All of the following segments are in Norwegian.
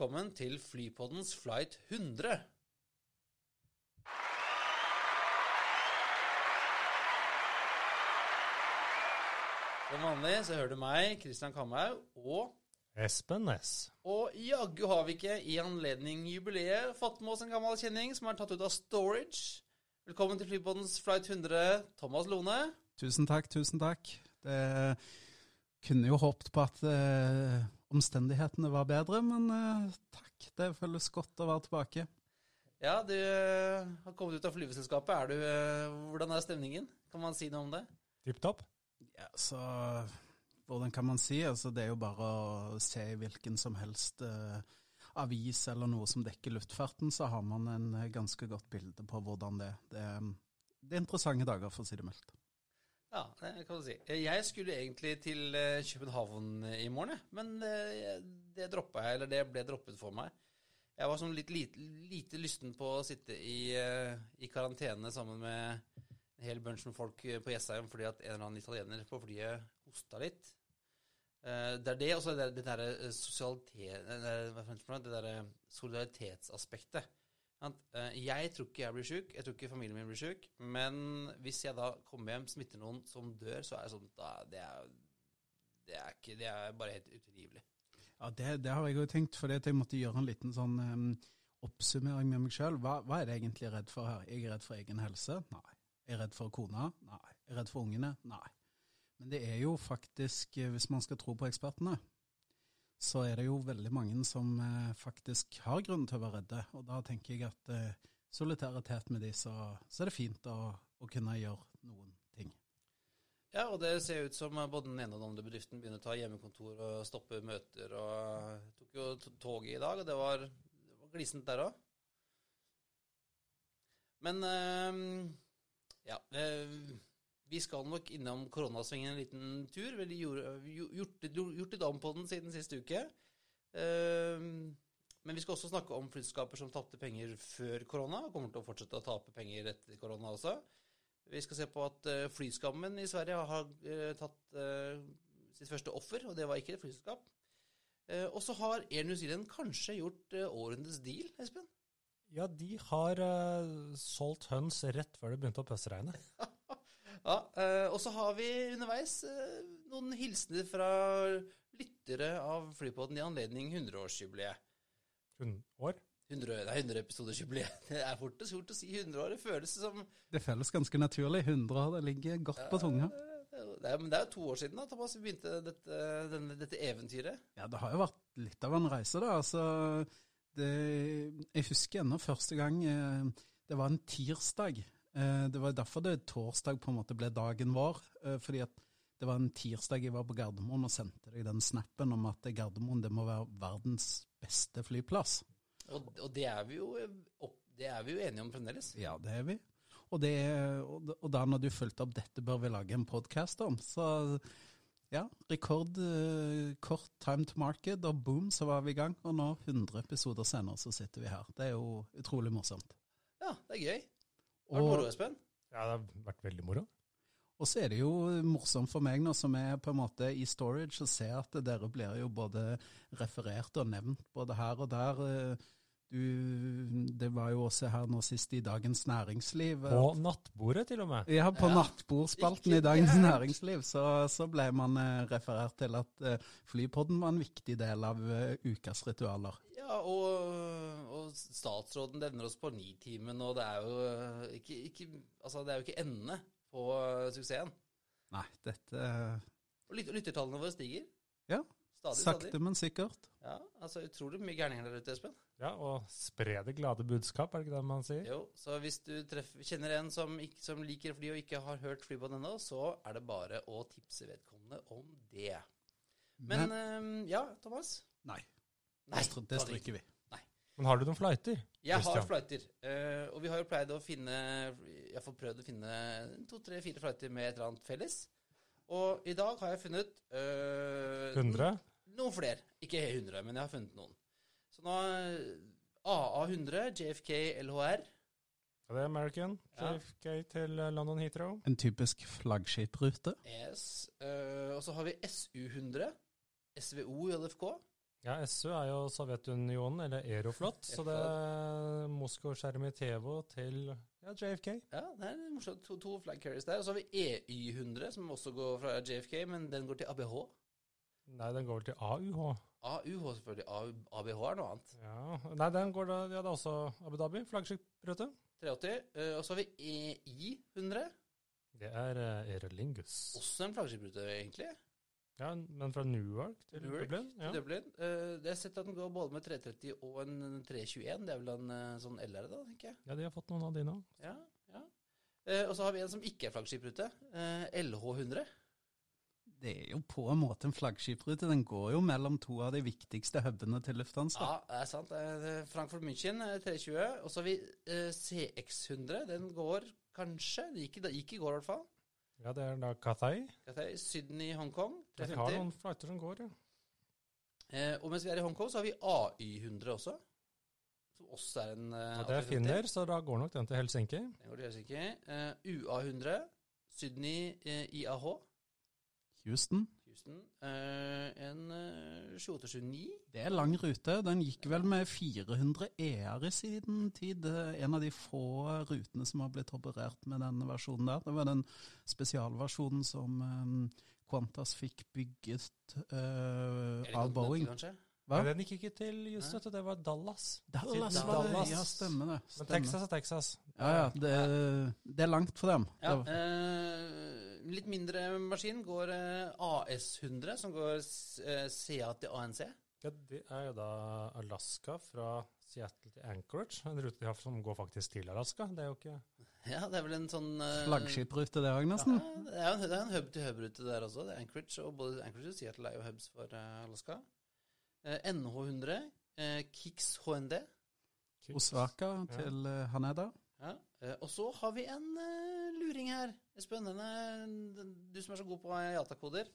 Velkommen til Flypoddens flight 100. Som vanlig så hører du meg, Kristian Kamhaug, og Espen Næss. Og jaggu har vi ikke i anledning jubileet fått med oss en gammel kjenning som er tatt ut av storage. Velkommen til Flypoddens flight 100, Thomas Lone. Tusen takk, tusen takk. Det kunne jo håpet på at eh, omstendighetene var bedre, men eh, takk. Det føles godt å være tilbake. Ja, du eh, har kommet ut av flyveselskapet. Er du, eh, hvordan er stemningen? Kan man si noe om det? Tipp topp. Ja, så hvordan kan man si? Altså, det er jo bare å se i hvilken som helst eh, avis eller noe som dekker luftfarten, så har man en ganske godt bilde på hvordan det er. Det, er- det er interessante dager, for å si det mildt. Ja, det kan du si. Jeg skulle egentlig til eh, København i morgen, men eh, det droppa jeg, eller det ble droppet for meg. Jeg var sånn litt lite, lite lysten på å sitte i, eh, i karantene sammen med en hel bunch med folk eh, på Jessheim fordi at en eller annen italiener på flyet hosta litt. Eh, Det er det, og så det eh, eh, det derre solidaritetsaspektet. Eh, Jeg tror ikke jeg blir sjuk, jeg tror ikke familien min blir sjuk, men hvis jeg da kommer hjem, smitter noen som dør, så er det sånn da, det, er, det, er ikke, det er bare helt utrivelig. Ja, det, det har jeg jo tenkt, at jeg måtte gjøre en liten sånn um, oppsummering med meg sjøl. Hva, hva er det egentlig jeg er redd for her? Jeg er redd for egen helse? Nei. Jeg er redd for kona? Nei. Jeg er redd for ungene? Nei. Men det er jo faktisk, eh, hvis man skal tro på ekspertene, så er det jo veldig mange som eh, faktisk har grunn til å være redde. Og da tenker jeg at eh, solidaritet med de, så, så er det fint å, å kunne gjøre noen ting. Ja, og det ser ut som både den ene og den andre bedriften begynner å ta hjemmekontor og stoppe møter. og Jeg tok jo toget i dag, og det var, det var glisent der òg. Men eh, ja eh, Vi skal nok innom koronasvingen en liten tur. Vel, har gjort, gjort litt om på den siden siste uke. Eh, men vi skal også snakke om flyselskaper som tapte penger før korona, og kommer til å fortsette å tape penger etter korona også. Vi skal se på at eh, flyskammen i Sverige har eh, tatt eh, sitt første offer, og det var ikke et flyselskap. Og så har Air New Zealand kanskje gjort årenes deal, Espen? Ja, de har solgt høns rett før det begynte å pøsregne. Ja, eh, og så har vi underveis eh, noen hilsener fra lyttere av Flypodden i anledning 100-årsjubileet. 100 år? 100, det er 100 episodersjubileet. Det er fort og stort å si 100 år. Det føles som Det føles ganske naturlig. 100 år, det ligger godt på tunga. Det er, er, men det er jo to år siden da, Thomas, vi begynte dette, denne, dette eventyret. Ja, det har jo vært litt av en reise, da. Altså, det, jeg husker ennå første gang eh, Det var en tirsdag. Eh, det var derfor det torsdag på en måte ble dagen vår. Eh, fordi at det var en tirsdag jeg var på Gardermoen og sendte deg den snappen om at Gardermoen det må være verdens beste flyplass. Og, og det, er vi jo, eh, det er vi jo enige om fremdeles. Ja, det er vi. Og, det, og, da når du fulgte opp dette bør vi lage en podkast om, så ja, rekord eh, kort time to market, og boom, så var vi i gang. Og nå, 100 episoder senere, så sitter vi her. Det er jo utrolig morsomt. Ja, det er gøy. Var det vært moro, Espen? Ja, det har vært veldig moro. og så er det jo morsomt for meg nå som er på en måte i storage, å se at dere blir jo både referert og nevnt både her og der. Du, det var jo også her nå sist i Dagens Næringsliv. På nattbordet, til og med. Ja, på Ja. nattbordspalten i Dagens. Næringsliv så, så ble man eh, referert til at eh, flypodden var en viktig del av eh, ukas ritualer. Ja, og statsråden nevner oss på Nitimen, og det er jo eh, ikke, ikke, altså det er jo ikke ende på eh, suksessen. Nei, dette Og lyt, lyttertallene våre stiger. Ja, Stadig, sakte, stadig. men sikkert. Ja, altså utrolig mye gærninger der ute, Espen. Ja, og spre det glade budskap, er det ikke det man sier? Jo, så hvis du treffer, kjenner en som, ikke, som liker fly og ikke har hørt Flybånd ennå, så er det bare å tipse vedkommende om det. Men, Men, øhm, ja, Thomas? nei, Nei, det stryker vi. Men har du noen flighter? Jeg har Christian. flighter, Uh, og vi har jo pleid å finne Jeg har prøvd å finne to, tre, fire flighter med et eller annet felles. Og i dag har jeg funnet uh, 100? Noen flere. Ikke 100, men jeg har funnet noen. Så nå AA100, JFK LHR. Ja, det er American. Ja. JFK til eh, London Heathrow. En typisk flaggskiprute. Yes. Uh, og så har vi SU100. SVO i LFK. Ja, SU er jo Sovjetunionen, eller Aeroflot. så det er Moskva Sjermitevo til ja, JFK. Ja, det er morsomt. To, to flag carriers der. Og så har vi EY100, som også går fra JFK, men den går til ABH. Nei, den går vel til AUH. AUH, selvfølgelig. ABH er noe annet. Ja, Nei, den går da, ja, det er også Abu Dhabi. Flaggskiprute. 380. eh, og så har vi EI100. Det er uh, Aer Også en flaggskiprute, egentlig. Ja, men fra Newark til Newark Dublin? Ja. Til Dublin. Uh, jeg har sett at den går både med 330 og en 321. Det er vel en uh, sånn LR, da, tenker jeg. ja, de har fått noen av de nå. Ja, ja. Uh, og så har vi en som ikke er flaggskiprute. Eh, LH100. Det er jo på en måte en flaggskiprute. Den går jo mellom to av de viktigste hubene til Lufthansa. Ja, det er sant. Frankfurt München eh, 320. Og så har vi eh, CX100. Den går kanskje. Den gikk, gikk i går, i hvert fall. Ja, det er da Cathay. Cathay Sydney, Hongkong. Ja, De har noen flighter som går, ja. Eh, og mens vi er i Hongkong, så har vi AY100 også. Som også er en eh, ja, det er Finner, så da går nok den til Helsinki. Den går til Helsinki. Eh, UA100. Sydney eh, IAH. Houston. Houston. Eh, en eh, 2879. Det er lang rute. Den gikk vel med 400 ER i siden tid. Er En av de få rutene som har blitt operert med den versjonen der. Det var den spesialversjonen som um, Qantas fikk bygget uh, av Boeing. kanskje? Hva? Nei, den gikk ikke til Houston, det var Dallas. Dallas var det. Dallas. Ja, stemmer det. Men Texas er Texas. Ja, ja. Det, det er langt for dem. Ja, Det- eh, litt mindre maskin går eh, AS100, som går SEA CA til ANC. Ja, det er jo da Alaska fra Seattle til Anchorage. En rute de har som går faktisk til Alaska. Det er jo ikke Ja, det er vel en sånn eh, Flaggskiprute det òg, Ja, det er jo en, hub-til-hub-rute der også. Det er Anchorage, og både Anchorage og Seattle er jo hubs for eh, Alaska. Eh, NH100, eh, Kix HND. Osaka til ja. Haneda. Ja. eh, og så har vi en eh, luring her. Den, du som er så god på IATA-koder.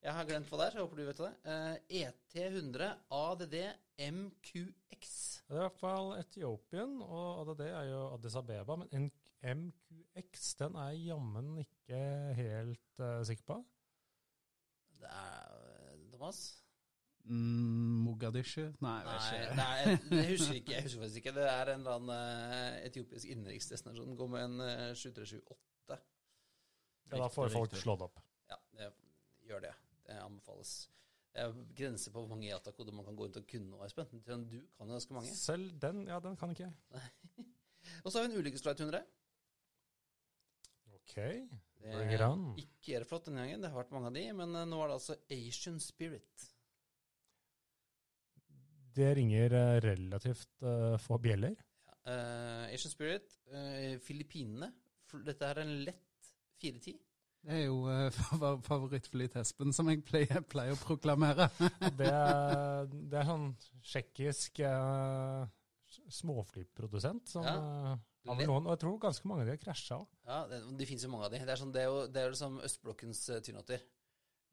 Jeg har glemt hva det er, jeg håper du vet det. Eh, ET100 ADD MQX. Det er i hvert fall Etiopien, og ADD er jo Addis Abeba. Men en MQX den er jeg jammen ikke helt uh, sikker på. Det er Thomas? Mm, Mogadishu? Nei, jeg Nei, vet ikke. det er, jeg husker ikke. Jeg husker faktisk ikke. Det er en eller annen eh, etiopisk innenriksdestinasjon. Går med en uh, 7378. Ja, da får folk slått opp. Ja, det gjør det. Det anbefales. Det er grenser på hvor mange IATA-koder man kan gå rundt og kunne nå, Espen. Du kan jo ganske mange. Selv den, ja, den kan ikke jeg. Og så har vi en ulykkesflight 100. Ok, Det on. ikke Airflot denne gangen, det har vært mange av de, men eh, nå er det altså Asian Spirit. Det ringer eh, relativt uh, få bjeller. Ja, uh, Asian Spirit, uh, Filippinene. Dette er en lett 410. Det er jo uh, favorittfly til Espen, som jeg pleier, pleier å proklamere. Det er, det er sånn tsjekkisk uh, småflyprodusent som Ja. eh, noen, og jeg tror ganske mange av de har krasja òg. Ja, det, det finnes jo mange av de. Det er, sånn, det er jo det er jo som østblokkens uh, Tynåtter.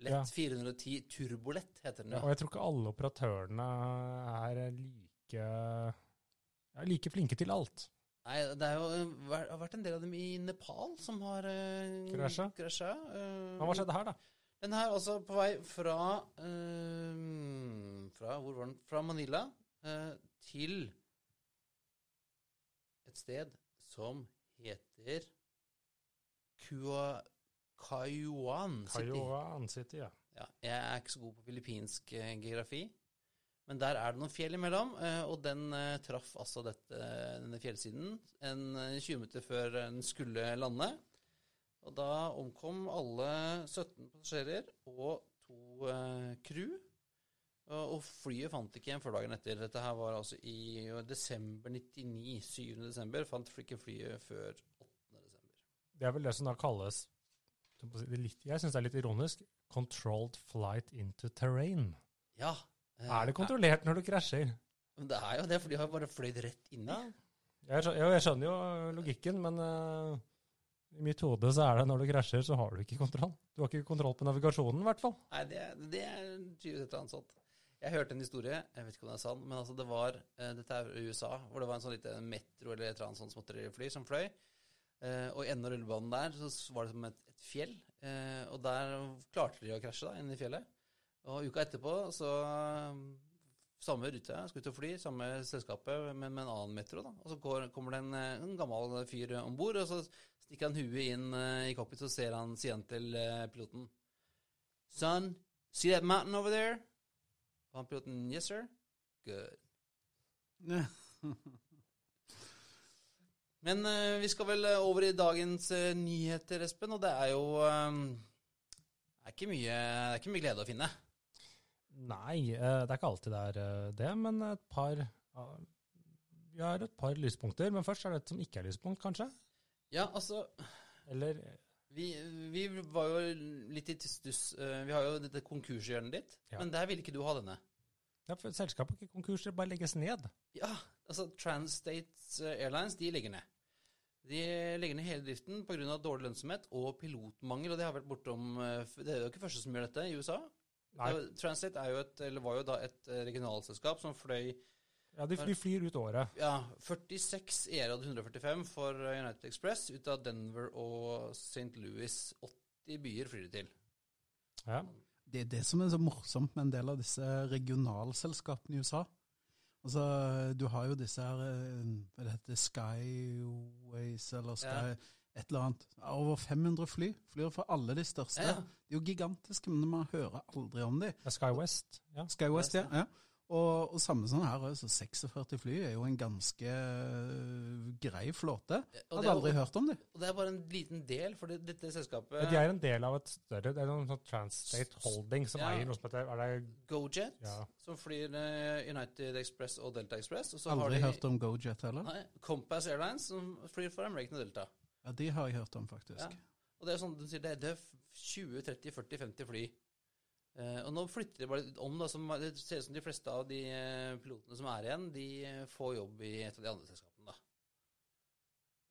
Lett Ja. 410 Turbolett heter den. jo. Og jeg tror ikke alle operatørene er like, er like flinke til alt. Nei, det er jo eh, har vært en del av dem i Nepal som har uh, Krasja? eh, hva skjedde her, da? Den her altså på vei fra uh, Fra hvor var den? Fra Manila uh, til et sted som heter Kua, City. Kaiwan City, ja. Ja, jeg er ikke så god på filippinsk geografi, men der er det noen fjell imellom, eh, og den eh, traff altså dette, denne fjellsiden en eh, 20 minutter før den skulle lande. Og da omkom alle 17 passasjerer og to eh, crew. Og, flyet fant ikke igjen før dagen etter. Dette her var altså i desember 99. 7. desember fant ikke flyet før 8. desember. Det er vel det som da kalles Jeg syns det er litt ironisk. Controlled flight into terrain. Ja. Eh, Er det kontrollert når du krasjer? Men Det er jo det, for de har bare fløyd rett inni. Jeg, skjø- jo, jeg skjønner jo logikken, men uh, i mitt hode så er det når du krasjer, så har du ikke kontroll. Du har ikke kontroll på navigasjonen, i hvert fall. Nei, det, det er tydeligvis et annet sånt. Jeg hørte en historie, jeg vet ikke om det er sann, men altså det var eh, Dette er USA, hvor det var en sånn liten metro eller et eller annet sånt småtterifly som fløy. Uh, og i enden av rullebanen der så var det som et, et fjell, og der klarte de å krasje da, inne i fjellet. Og uka etterpå så eh, Samme rute, skal ut og fly, samme selskapet, men med en annen metro. da. Og så går, kommer det en, eh, en gammel fyr om bord, og så stikker han huet inn eh, i cockpit, så ser han, sier han til piloten Son, see that mountain over there? Og han piloten, yes sir. Good. Men uh, vi skal vel over i dagens uh, nyheter, Espen, og det er jo um, det, er ikke mye, det er ikke mye glede å finne. Nei, eh, det er ikke alltid det er eh, det, men et par Vi har et par lyspunkter, men først er det et som ikke er lyspunkt, kanskje? Ja, altså Eller Vi, vi var jo litt i stuss. eh, Vi har jo dette konkurshjørnet ditt, Ja. men der ville ikke du ha denne. ja, for Selskapet ikke konkurs, det bare legges ned. Ja, altså Transstates eh, Airlines de legger ned. De legger ned hele driften pga. dårlig lønnsomhet og pilotmangel. og Det har vært bortom, det er jo ikke første som gjør dette i USA. Nei, Transit er jo- et, eller var jo da et eh, regionalselskap som fløy ja, de, de flyr ut året. ja, 46 ERAD 145 for eh, United Express ut av Denver og St. Louis. 80 byer flyr de til. Ja. Det er det som er så morsomt med en del av disse regionalselskapene i USA. Altså, Du har jo disse her eh, Hva det heter Skyways eller Sky Ja. Et eller annet. Over 500 fly. Flyr fra alle de største. Ja, ja. De er jo gigantiske, men man hører aldri om dem. Sky SkyWest. Ja. Skywest, ja. West, ja. Og, og samme sånn her, så 46 fly er jo en ganske øh, grei flåte. Hadde er, aldri hørt om dem. og det er bare en liten del, for det, dette selskapet Men De er en del av et større Det er noen sånn Transstate Holding som Ja. eier noe som heter Er det GoJet, Ja. som flyr eh, United Express og Delta Express. Og så har Aldri de hørt om GoJet heller. nei, Compass Airlines, som flyr for American Delta. Ja, De har jeg hørt om, faktisk. Ja. Og det er sånn du sier, det er- det er 20, 30, 40, 50 fly. Eh, og nå flytter de bare litt om. Da, som, det ser ut som de fleste av de eh, pilotene som er igjen, de eh, får jobb i et av de andre selskapene. da.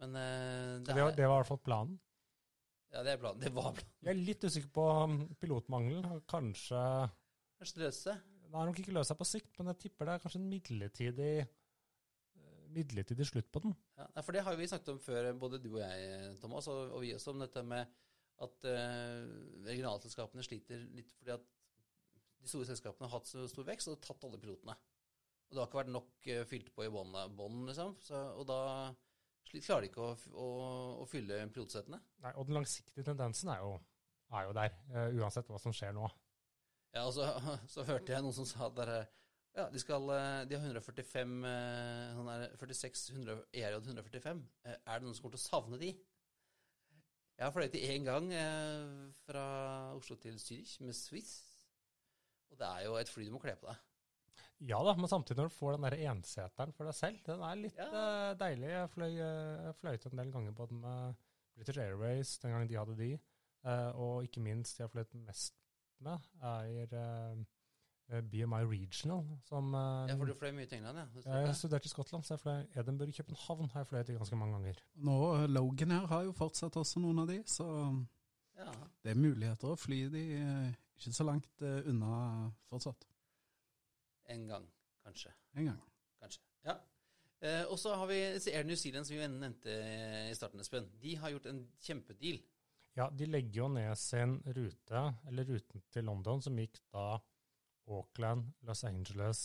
Men eh, det, det, var, det var i hvert fall planen. ja, det er planen. Det var planen. Jeg er litt usikker på pilotmangelen. Kanskje Kanskje det løser seg. Det har nok ikke løst seg på sikt, men jeg tipper det er kanskje en midlertidig midlertidig slutt på den. Ja, for det har vi snakket om før, både du og jeg, Thomas, og, og vi også, om dette med at uh, regionalselskapene sliter litt fordi at de store selskapene har hatt så stor vekst og tatt alle pilotene. Og det har ikke vært nok uh, fylt på i bånn, liksom. Så, og da klarer de ikke å, å, å fylle pilotsettene. Nei, og den langsiktige tendensen er jo, er jo der, uh, uansett hva som skjer nå. Ja, og så, så hørte jeg noen som sa at dere, ja, de, skal, eh, de har 145 eh, sånn der 46 100, ERJ 145. Eh, Er det noen som kommer til å savne de? Jeg har fløyet de én gang eh, fra Oslo til Zürich med Swiss. Og det er jo et fly du må kle på deg. Ja da, men samtidig når du får den der enseteren for deg selv, den er litt Ja. deilig. Jeg fløy, jeg fløyt en del ganger på den med British Airways den gangen de hadde de. Og ikke minst de har fløyt mest med, er BMI Regional, som eh, Ja, for du fløy mye til England, ja. Jeg studerte i Skottland, så jeg fløy Edinburgh, København har jeg fløyet ganske mange ganger. Nå, Logan her har jo fortsatt også noen av de, så ja. det er muligheter å fly de øh, ikke så langt unna fortsatt. En gang, kanskje. En gang. Kanskje. Ja. Eh, og så har vi Air New Zealand, som vi nevnte i starten, Espen. De har gjort en kjempedeal. Ja, de legger jo ned sin rute, eller ruten til London, som gikk da Auckland, Los Angeles,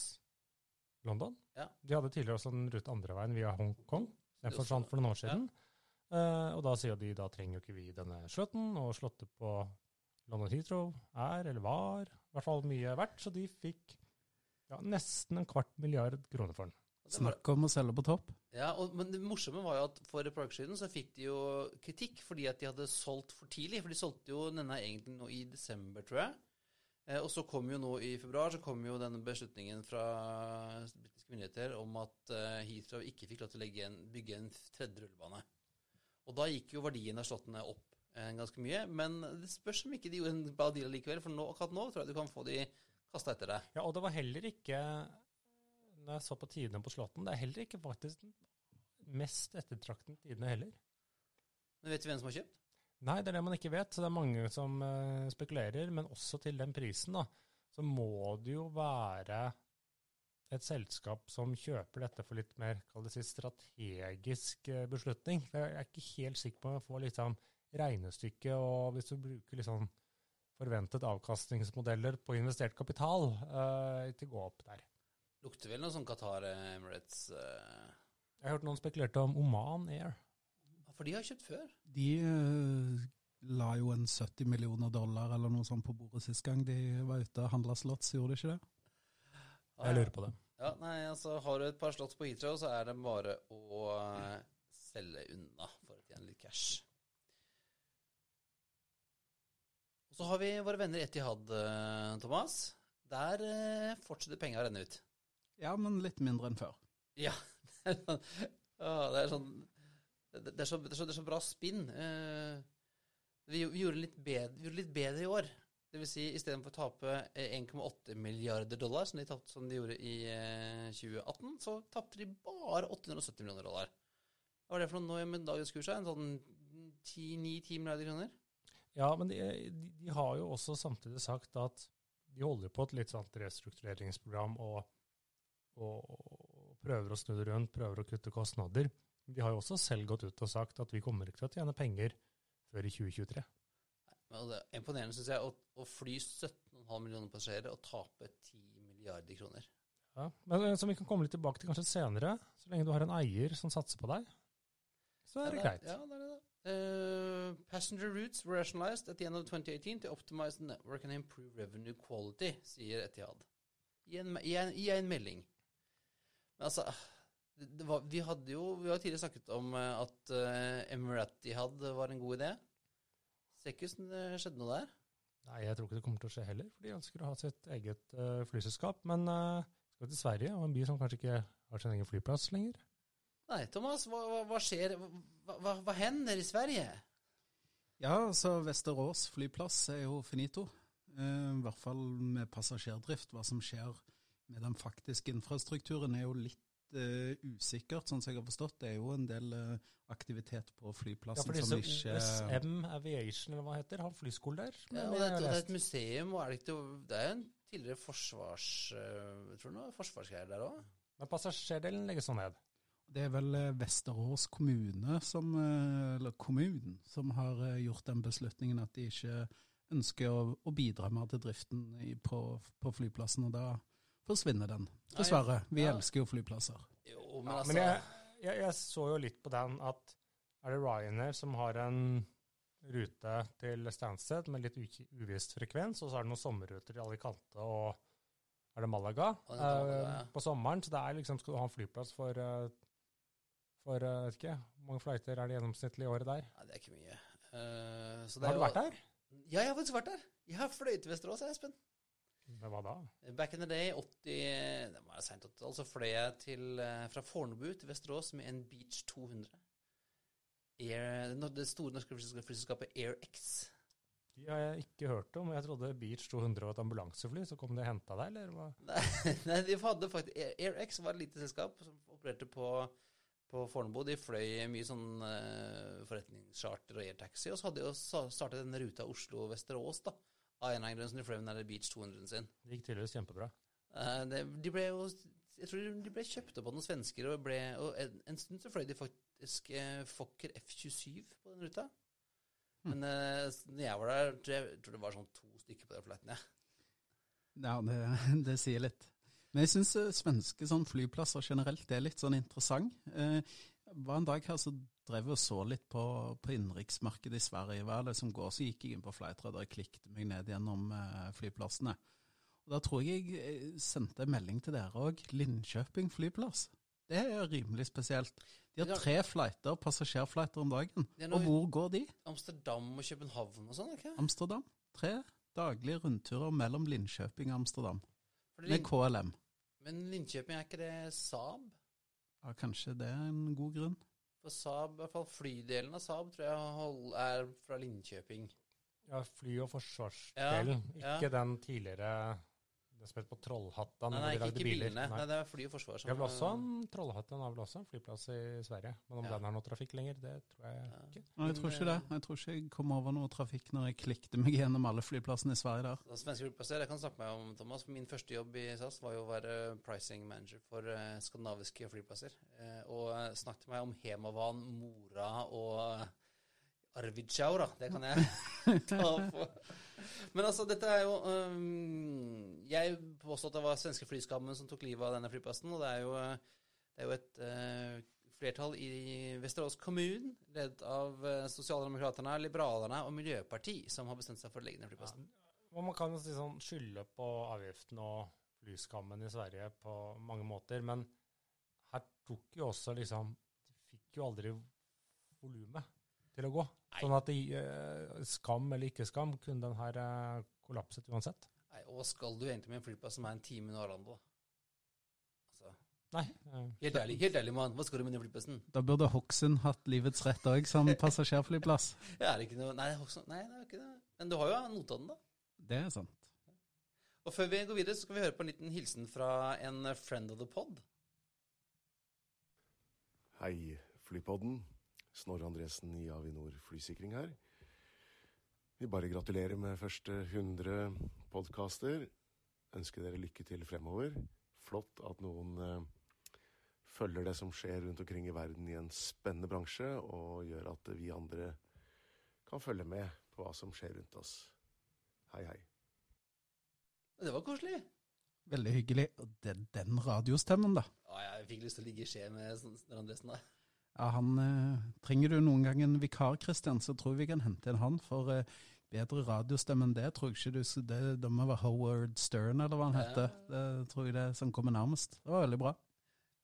London. Ja. De hadde tidligere også en rute andre veien via Hongkong. Den Det forsvant for noen år siden. Eh, og da sier de da trenger jo ikke vi denne slåtten, og slottet på London Heathrow er, eller var, i hvert fall mye verdt. Så de fikk ja, nesten en kvart milliard kroner for den. Snakk om å selge på topp. Ja, og, Men det morsomme var jo at for et par uker siden så fikk de jo kritikk fordi at de hadde solgt for tidlig. For de solgte jo denne egentlig nå i desember, tror jeg. Eh, og så kom jo nå i februar så kom jo denne beslutningen fra britiske myndigheter om at eh, Heathrow ikke fikk lov til å en, bygge en tredje rullebane. Og da gikk jo verdien av slottene opp eh, ganske mye. Men det spørs om ikke de gjorde en bra deal likevel, for nå, akkurat nå tror jeg du kan få de kasta etter deg. Ja, og det var heller ikke Når jeg så på tidene på Slåtten, det er heller ikke faktisk den mest ettertraktede tidene heller. Men vet du hvem som har kjøpt? Nei, det er det man ikke vet. Så det er mange som eh, spekulerer. Men også til den prisen, da, så må det jo være et selskap som kjøper dette for litt mer kall det si, strategisk eh, beslutning. Jeg er ikke helt sikker på om jeg får liksom regnestykke, og hvis du bruker liksom forventet avkastningsmodeller på investert kapital, uh, til å gå opp der. Lukter vel noe sånn Qatar eh, Emirates uh... Jeg har hørt noen spekulerte om Oman Air. For de har kjøpt før. De uh, la jo en 70 millioner dollar eller noe sånt på bordet sist gang de var ute og handla slotts, gjorde de ikke det? Jeg lurer på det. Ja, nei, altså Har du et par slotts på Heathrow, så er det bare å uh, selge unna for å tjene litt cash. Og så har vi våre venner i Etihad, eh, Thomas. Der fortsetter penga å renne ut. Ja, men litt mindre enn før. Ja. ja det er sånn det, er så, det, er så, det er så bra spinn. Eh, vi, vi, gjorde litt litt bedre i år. Det vil si, istedenfor å tape eh, 1,8 milliarder dollar, som de, tapt, som de gjorde i eh, 2018, så tapte de bare 870 millioner dollar. Hva var det for noe nå med dagens kurs? En sånn 9-10 milliarder kroner? Ja, men de, de, de, har jo også samtidig sagt at de holder på et litt sånt restruktureringsprogram og, og, og prøver å snu det rundt, prøver å kutte kostnader. De har jo også selv gått ut og sagt at vi kommer ikke til å tjene penger før i 2023. Men det er imponerende, syns jeg, å, å fly 17,5 millioner passasjerer og tape 10 milliarder kroner. Ja, men eh, Som vi kan komme litt tilbake til kanskje senere, så lenge du har en eier som satser på deg, så er det, det greit. Ja, det er det. Uh, passenger routes were rationalized at the end of 2018 to optimize the network and improve revenue quality, sier Etihad i en, i en, i en melding. Men altså det var, vi hadde jo Vi har tidligere snakket om uh, at uh, Emiratihad var en god idé. Ser ikke ut som det skjedde noe der. Nei, jeg tror ikke det kommer til å skje heller, for de ønsker å ha sitt eget uh, flyselskap. Men uh, skal til Sverige, og en by som kanskje ikke har sin egen flyplass lenger. Nei, Thomas, hva, hva, hva skjer? Hva, hva, hva, hender i Sverige? Ja, så Vesterås flyplass er jo finito. I hvert fall med passasjerdrift. Hva som skjer med den faktiske infrastrukturen er jo litt uh, usikkert, sånn som jeg har forstått. Det er jo en del uh, aktivitet på flyplassen ja, som ikke OSM Aviation, eller hva heter, har flyskole der. Ja, og det, er, det er et museum, og er det ikke Det er jo en tidligere forsvars... Uh, tror du noe forsvarsgreier der òg. Men passasjerdelen legges sånn ned? Det er vel Vesterås kommune som, eller kommunen som har gjort den beslutningen at de ikke ønsker å, å bidra mer til driften i, på, på flyplassen. og da forsvinner den. Dessverre. Vi ja. elsker jo flyplasser. Jo, men, ja, altså... men jeg, jeg, jeg, så jo litt på den at er det Ryanair som har en rute til Stansted med litt uvisst frekvens, og så er det noen sommerruter til Alicante og er det Malaga det Malaga, ja. uh, på sommeren. Så det er liksom, skal du ha en flyplass for uh, for uh, vet ikke, Hvor mange flighter er det gjennomsnittlig i året der? Nei, Det er ikke mye. Uh, har du vært der? Ja, jeg har faktisk vært der. Jeg har fløyet til Vesterås, Espen. Men hva da? Back in the day, 80 Det var sent 80 så fløy jeg til, fra Fornebu til Vesterås med en Beach 200. Air, det store norske flyselskapet AirX. De har jeg ikke hørt om. Jeg trodde Beach 200 var et ambulansefly. Så kom de og henta deg, eller hva? Nei, de hadde faktisk AirX var et lite selskap som opererte på, på Fornebu. De fløy mye sånn uh, forretningscharter og airtaxi. Og så hadde de jo startet den ruta Oslo-Vesterås, da. Av en eller annen grunn som de fløy med den Beach 200-en sin. Det gikk tydeligvis kjempebra. Uh, det, de ble jo Jeg tror de ble kjøpt opp av noen svensker, og, ble, og en, en, stund så fløy de faktisk eh, Fokker F27 på den ruta. Men uh, når jeg var der, tror jeg, tror det var sånn to stykker på den flighten, jeg. Ja, det, det, sier litt. Men jeg syns svenske sånn flyplasser generelt er litt sånn interessant. Eh, var en dag her så drev jeg og så litt på, på innenriksmarkedet i Sverige. Hva er det som går? Så gikk jeg inn på Flightradar og klikket meg ned gjennom eh, flyplassene. Og Da tror jeg jeg sendte en melding til dere òg. Linköping flyplass. Det er rimelig spesielt. De har tre flighter, passasjerflighter om dagen. Og hvor går de? Amsterdam og København og sånn? ikke? Amsterdam. Tre daglige rundturer mellom Linköping og Amsterdam. Med KLM. men Linköping, er ikke det Saab? Ja, kanskje det er en god grunn? For Saab, i hvert fall flydelen av Saab, tror jeg hold, er fra Linköping. Ja, fly- og forsvarsdelen. Ja, Ikke den tidligere som het på Trollhattan. Nei, nei, ikke, ikke biler. bilene. Nei. Nei, det er fly og forsvar som også en Trollhatten har vel også en flyplass i Sverige. Men om Ja. den har noe trafikk lenger, det tror jeg Ja. ikke. Nei, jeg tror ikke det. Jeg tror ikke jeg kom over noe trafikk når jeg klikket meg gjennom alle flyplassene i Sverige der. Da Svenske flyplasser, jeg kan snakke meg om, Thomas. Min første jobb i SAS var jo å være pricing manager for eh, skandinaviske flyplasser. Eh, og eh, snakket meg om Hemavan, Mora og Arvidsjaur, da. Det kan jeg ta på. Men altså, dette er jo um, Jeg påstår at det var svenske flyskammen som tok livet av denne flyplassen. Og det er jo, det er jo et uh, flertall i Vesterås kommune, ledet av uh, Sosialdemokraterne, Liberalerne og Miljøparti, som har bestemt seg for å legge ned flyplassen. Og man kan si sånn skylde på avgiften og flyskammen i Sverige på mange måter, men her tok jo også liksom De fikk jo aldri volumet til å gå. Nei. Sånn at det, eh, skam eller ikke skam, kunne den her eh, kollapset uansett. Nei, og skal du egentlig med en flyplass som er en time unna Arlanda? Altså, Nei. helt ærlig, helt ærlig, mann. Hva skal du med den flyplassen? Da burde Hokksund hatt livets rett òg som passasjerflyplass. ja, er ikke noe Nei, det er nei, det er ikke det. Men du har jo Notodden, da. Det er sant. Og før vi går videre, så skal vi høre på en liten hilsen fra en friend of the pod. Hei, Flypodden. Snorre Andresen i Avinor flysikring her. Vi bare gratulerer med første 100 podkaster. Ønsker dere lykke til fremover. Flott at noen eh, følger det som skjer rundt omkring i verden i en spennende bransje, og gjør at vi andre kan følge med på hva som skjer rundt oss. Hei, hei. Det var koselig. Veldig hyggelig. Og den, den radiostemmen, da. Ja, jeg fikk lyst til å ligge i skje med Snorre Andresen, da. Ja, han, eh, trenger du noen gang en vikar, Kristian, så tror jeg vi kan hente inn han. For eh, bedre radiostemme enn det tror jeg ikke du det, det må være Howard Stern, eller hva han heter. Det tror jeg det som kommer nærmest. Det var veldig bra.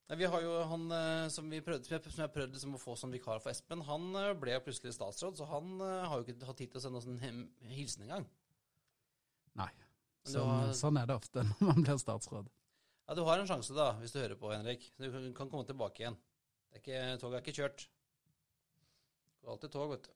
Nei, vi har jo han eh, som, vi prøvde, som jeg, prøvde liksom å få som vikar for Espen, han eh, ble jo plutselig statsråd, så han eh, har jo ikke hatt tid til å sende oss en hilsen engang. Nei. Så, Sånn, har- sånn er det ofte når man blir statsråd. Ja, du har en sjanse, da, hvis du hører på, Henrik. Du kan- kan komme tilbake igjen. Det er ikke, toget er ikke kjørt. Det går alltid tog, vet du.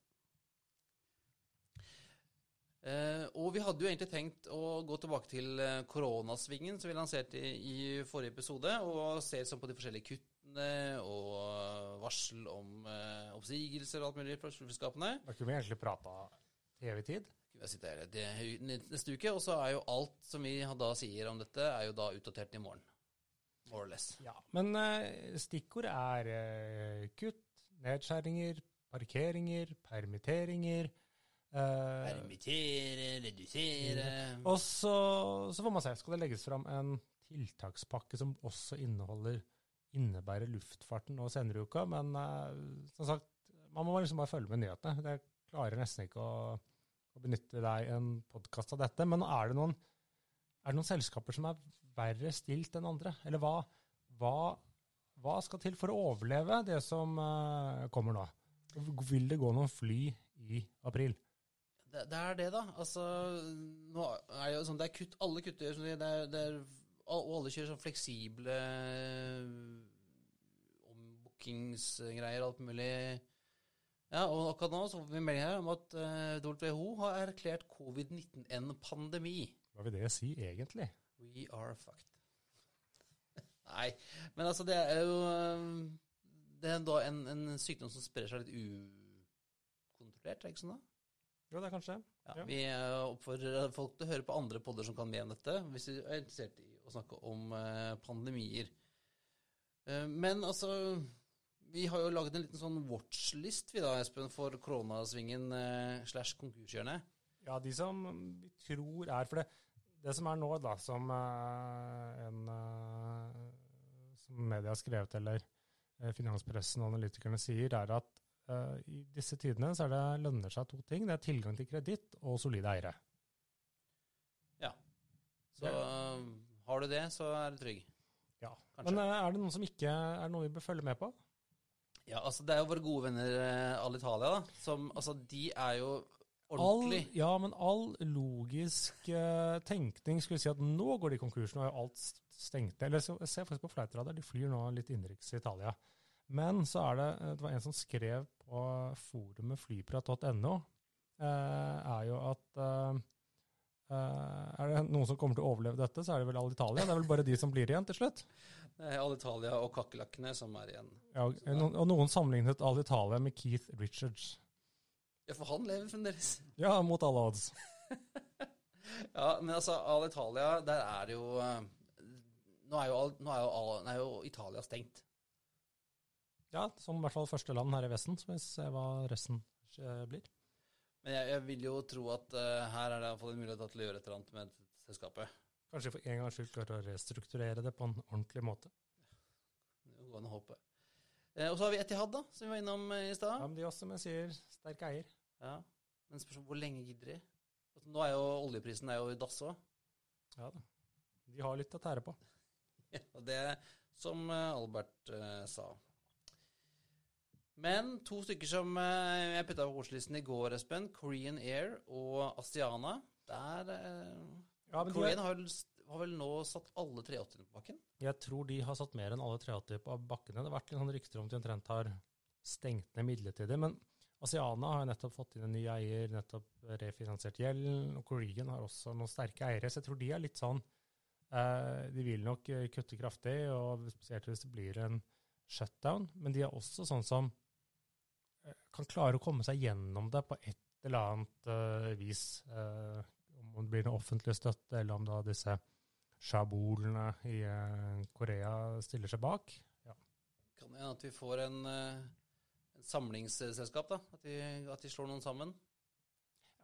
Eh, og vi hadde jo egentlig tenkt å gå tilbake til eh, koronasvingen som vi lanserte i, i forrige episode, og se sånn på de forskjellige kuttene og varsel om eh, oppsigelser og alt mulig fra selskapene. Da kunne vi egentlig prata evig-tid. Skal vi sitte her neste uke, og så er jo alt som vi da sier om dette, er jo da utdatert i morgen. More or less. Ja, Men uh, stikkord er uh, kutt, nedskjæringer, parkeringer, permitteringer. Uh, Permittere, redusere og så, så får man se. Skal det legges fram en tiltakspakke som også inneholder innebærer luftfarten nå senere i uka? Men som sagt, man må liksom bare følge med nyhetene. Jeg klarer nesten ikke å, å benytte deg en podkast av dette. Men er det, noen, er det noen selskaper som er verre stilt enn andre? Eller hva, hva, hva skal til for å overleve det som uh, kommer nå? Vil det gå noen fly i april? Det, det er det, da. Altså, nå er det jo sånn, det er kutt, alle kutter. sånn, Det er, det er, og alle kjører sånn fleksible ombookingsgreier og alt mulig. Ja, og akkurat nå så får vi melding her om at eh, WHO har erklært covid-19 en pandemi. Hva vil det si egentlig? We are fucked. Nei, men altså det er jo eh, Det er da en, en sykdom som sprer seg litt ukontrollert, er det ikke sånn da? Jo, det er kanskje. Ja, Ja. Vi eh, oppfordrer folk til å høre på andre podder som kan mer om dette, hvis de er interessert i å snakke om eh, pandemier. Men altså Vi har jo laget en liten sånn watchlist vi da, Espen, for koronasvingen slash konkurshjørnet. Ja, de som vi tror er For det, det som er nå, da, som eh, en eh, Som media har skrevet, eller eh, finanspressen og analytikerne sier, er at uh, i disse tidene så er det lønner seg to ting. Det er tilgang til kreditt og solide eiere. Så uh, har du det, så er du trygg. Ja. Kanskje. Men uh, er det noen som ikke Er det noe vi bør følge med på? Ja, altså Det er jo våre gode venner Alitalia. da, som, altså De er jo ordentlig. All, ja, men all logisk uh, tenkning skulle si at nå går de konkurs, nå er alt stengt ned. Eller så, jeg ser faktisk på Flightradar, de flyr nå litt innenriks i Italia. Men så er det, eh, det var en som skrev på forumet flyprat.no, uh, er jo at uh, Uh, er det noen som kommer til å overleve dette, så er det vel Alitalia. Det er vel bare de som blir igjen til slutt. Det er Alitalia og kakerlakkene som er igjen. Ja, og, noen, og noen sammenlignet Alitalia med Keith Richards. Ja, for han lever fremdeles. Ja, mot alle odds. Ja, men altså, Alitalia, der er det jo eh, Nå er jo, nå er jo, nå er jo Italia stengt. Ja, som i hvert fall første land her i Vesten, så vi ser hva resten eh, blir. Men jeg, jeg vil jo tro at uh, her er det iallfall en mulighet til å gjøre et eller annet med selskapet. Kanskje for en gangs skyld klare å restrukturere det på en ordentlig måte. Det går an å håpe. Eh, og så har vi Etihad, da, som vi var innom i Ja, stad. men de også, som jeg sier, sterk eier. Ja. Men spørsmålet, hvor lenge gidder de? Altså, nå er jo oljeprisen er jo i dass òg. Ja da. De har litt å tære på. Ja, det som eh, Albert uh, sa. Men to stykker som uh, jeg putta på korslisten i går, Espen. Korean Air og Astiana Der uh, Ja, de Korean er, har har vel nå satt alle 380-ene på bakken? jeg tror de har satt mer enn alle 380 på bakkene. Det har vært litt sånn rykter om de omtrent har stengt ned midlertidig. Men Asiana har nettopp fått inn en ny eier, nettopp refinansiert gjelden. Og Korean har også noen sterke eiere, så jeg tror de er litt sånn eh, De vil nok eh, kutte kraftig, og spesielt hvis det blir en shutdown. Men de er også sånn som eh, kan klare å komme seg gjennom det på et eller annet vis. Om det blir noe offentlig støtte, eller om da disse sjabolene i Korea stiller seg bak. Kan det hende at vi får en samlingsselskap, da? At de, at de slår noen sammen?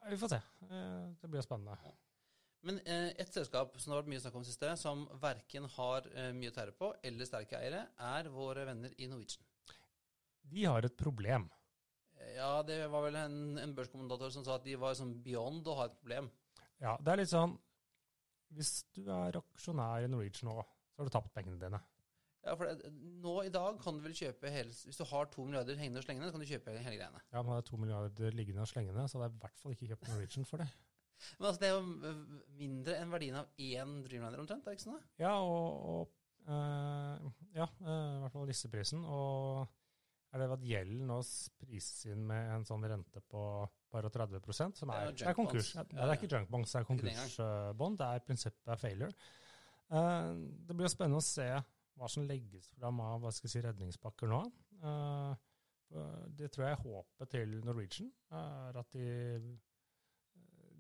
Ja, vi får se. Eh, Det blir spennende. Men eh, et selskap som det har vært mye snakk om siste, som verken har eh, mye å tære på eller sterke eiere, er våre venner i Norwegian. De har et problem. Ja, det var vel en, en børskommentator som sa at de var sånn beyond å ha et problem. Ja, det er litt sånn Hvis du er aksjonær i Norwegian nå, så har du tapt pengene dine. Ja, for det, nå i dag kan du vel kjøpe hele Hvis du har to milliarder hengende og slengende, så kan du kjøpe hele greiene. Ja, man har to milliarder liggende og slengende, så det er i hvert fall ikke kjøpt Norwegian for det. Men altså, det er jo mindre enn verdien av én Dreamliner omtrent, er det ikke sånn? Ja, og, og øh, Ja, øh, i hvert fall listeprisen. Og er det at gjelden nå prises inn med en sånn rente på bare 30 som er det er er konkurs. Ja, det er ikke junk bonds, det er konkursbånd. Det er prinsippet er failure. Uh, det blir jo spennende å se hva som legges fram av hva skal jeg si, redningspakker nå. Eh, det tror jeg er håpet til Norwegian, er at de,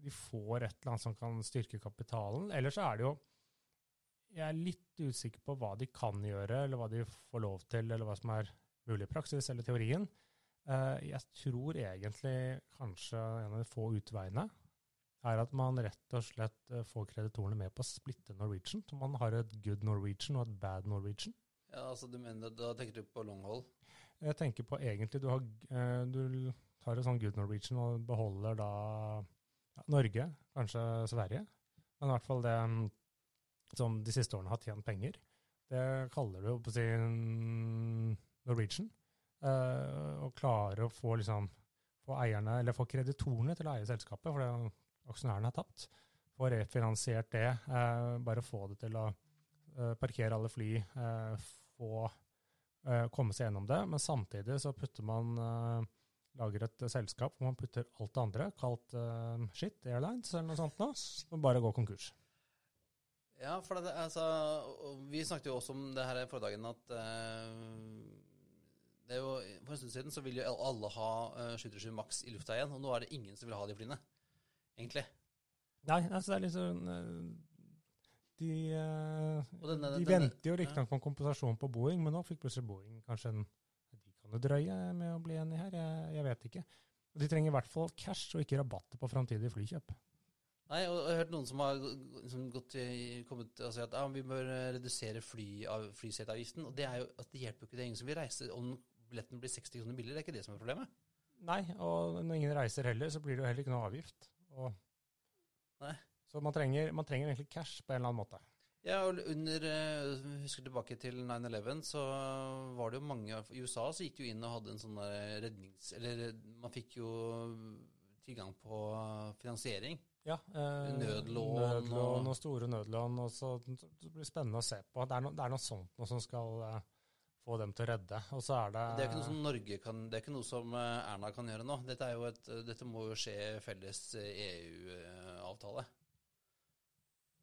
de får et eller annet som kan styrke kapitalen. Ellers er det jo Jeg er litt usikker på hva de kan gjøre, eller hva de får lov til, eller hva som er mulig i praksis eller teorien. Eh, Jeg tror egentlig kanskje en av de få utveiene er at man rett og slett eh, får kreditorene med på å splitte Norwegian. Så man har et good Norwegian og et bad Norwegian. Ja, altså du mener, Da tenker du på long hold? Jeg tenker på egentlig du, har, eh, du tar et sånn good Norwegian og beholder da ja, Norge, kanskje Sverige, men i hvert fall det mm, som de siste årene har tjent penger. Det kaller du på sin mm, Norwegian. Eh, og klare å få liksom få eierne, eller få kreditorene til å eie selskapet, for det, aksjonærene har tapt. Få refinansiert det, eh, bare få det til å eh, parkere alle fly, eh, få komme seg gjennom det, men samtidig så putter man lager et selskap hvor man putter alt det andre, kalt eh, Shit Airlines eller noe sånt nå, som bare går konkurs. Ja, for det, altså, Vi snakket jo også om det her forrige dagen at det er jo, For en stund siden så ville jo alle ha uh, 737 Max i lufta igjen, og nå er det ingen som vil ha de flyene. Egentlig. Nei, altså det er eh, De, eh, de denne- venter jo riktignok på en kompensasjon på Boeing, men nå fikk plutselig Boeing kanskje en De kan jo drøye med å bli enig her, jeg, jeg vet ikke. Og De trenger i hvert fall cash og ikke rabatter på framtidige flykjøp. Nei, og jeg har hørt noen som har som gått i, kommet og sagt at ja, vi bør eh, redusere fly, flyseteavgiften. Og det er jo at det hjelper jo ikke. Det er ingen som vil reise om billetten blir 60 kroner billigere. Det er ikke det som er problemet. Nei, og når ingen reiser heller, så blir det jo heller ikke noe avgift. Nei. Så man trenger, man trenger egentlig cash på en eller annen måte. Ja, og under eh, Husker tilbake til 9-11, så var det jo mange I USA så gikk de jo inn og hadde en sånn der rednings... Eller man fikk jo tilgang på finansiering. Ja, eh, Nødlån nødlån og- og store nødlån. Og så, det blir spennende å se på. Det er, no, det er noe sånt noe som skal eh, få dem til å redde. Og så er det Det er ikke noe som Norge kan, det er ikke noe som eh, Erna kan gjøre nå. Dette, er jo et, dette må jo skje felles EU-avtale.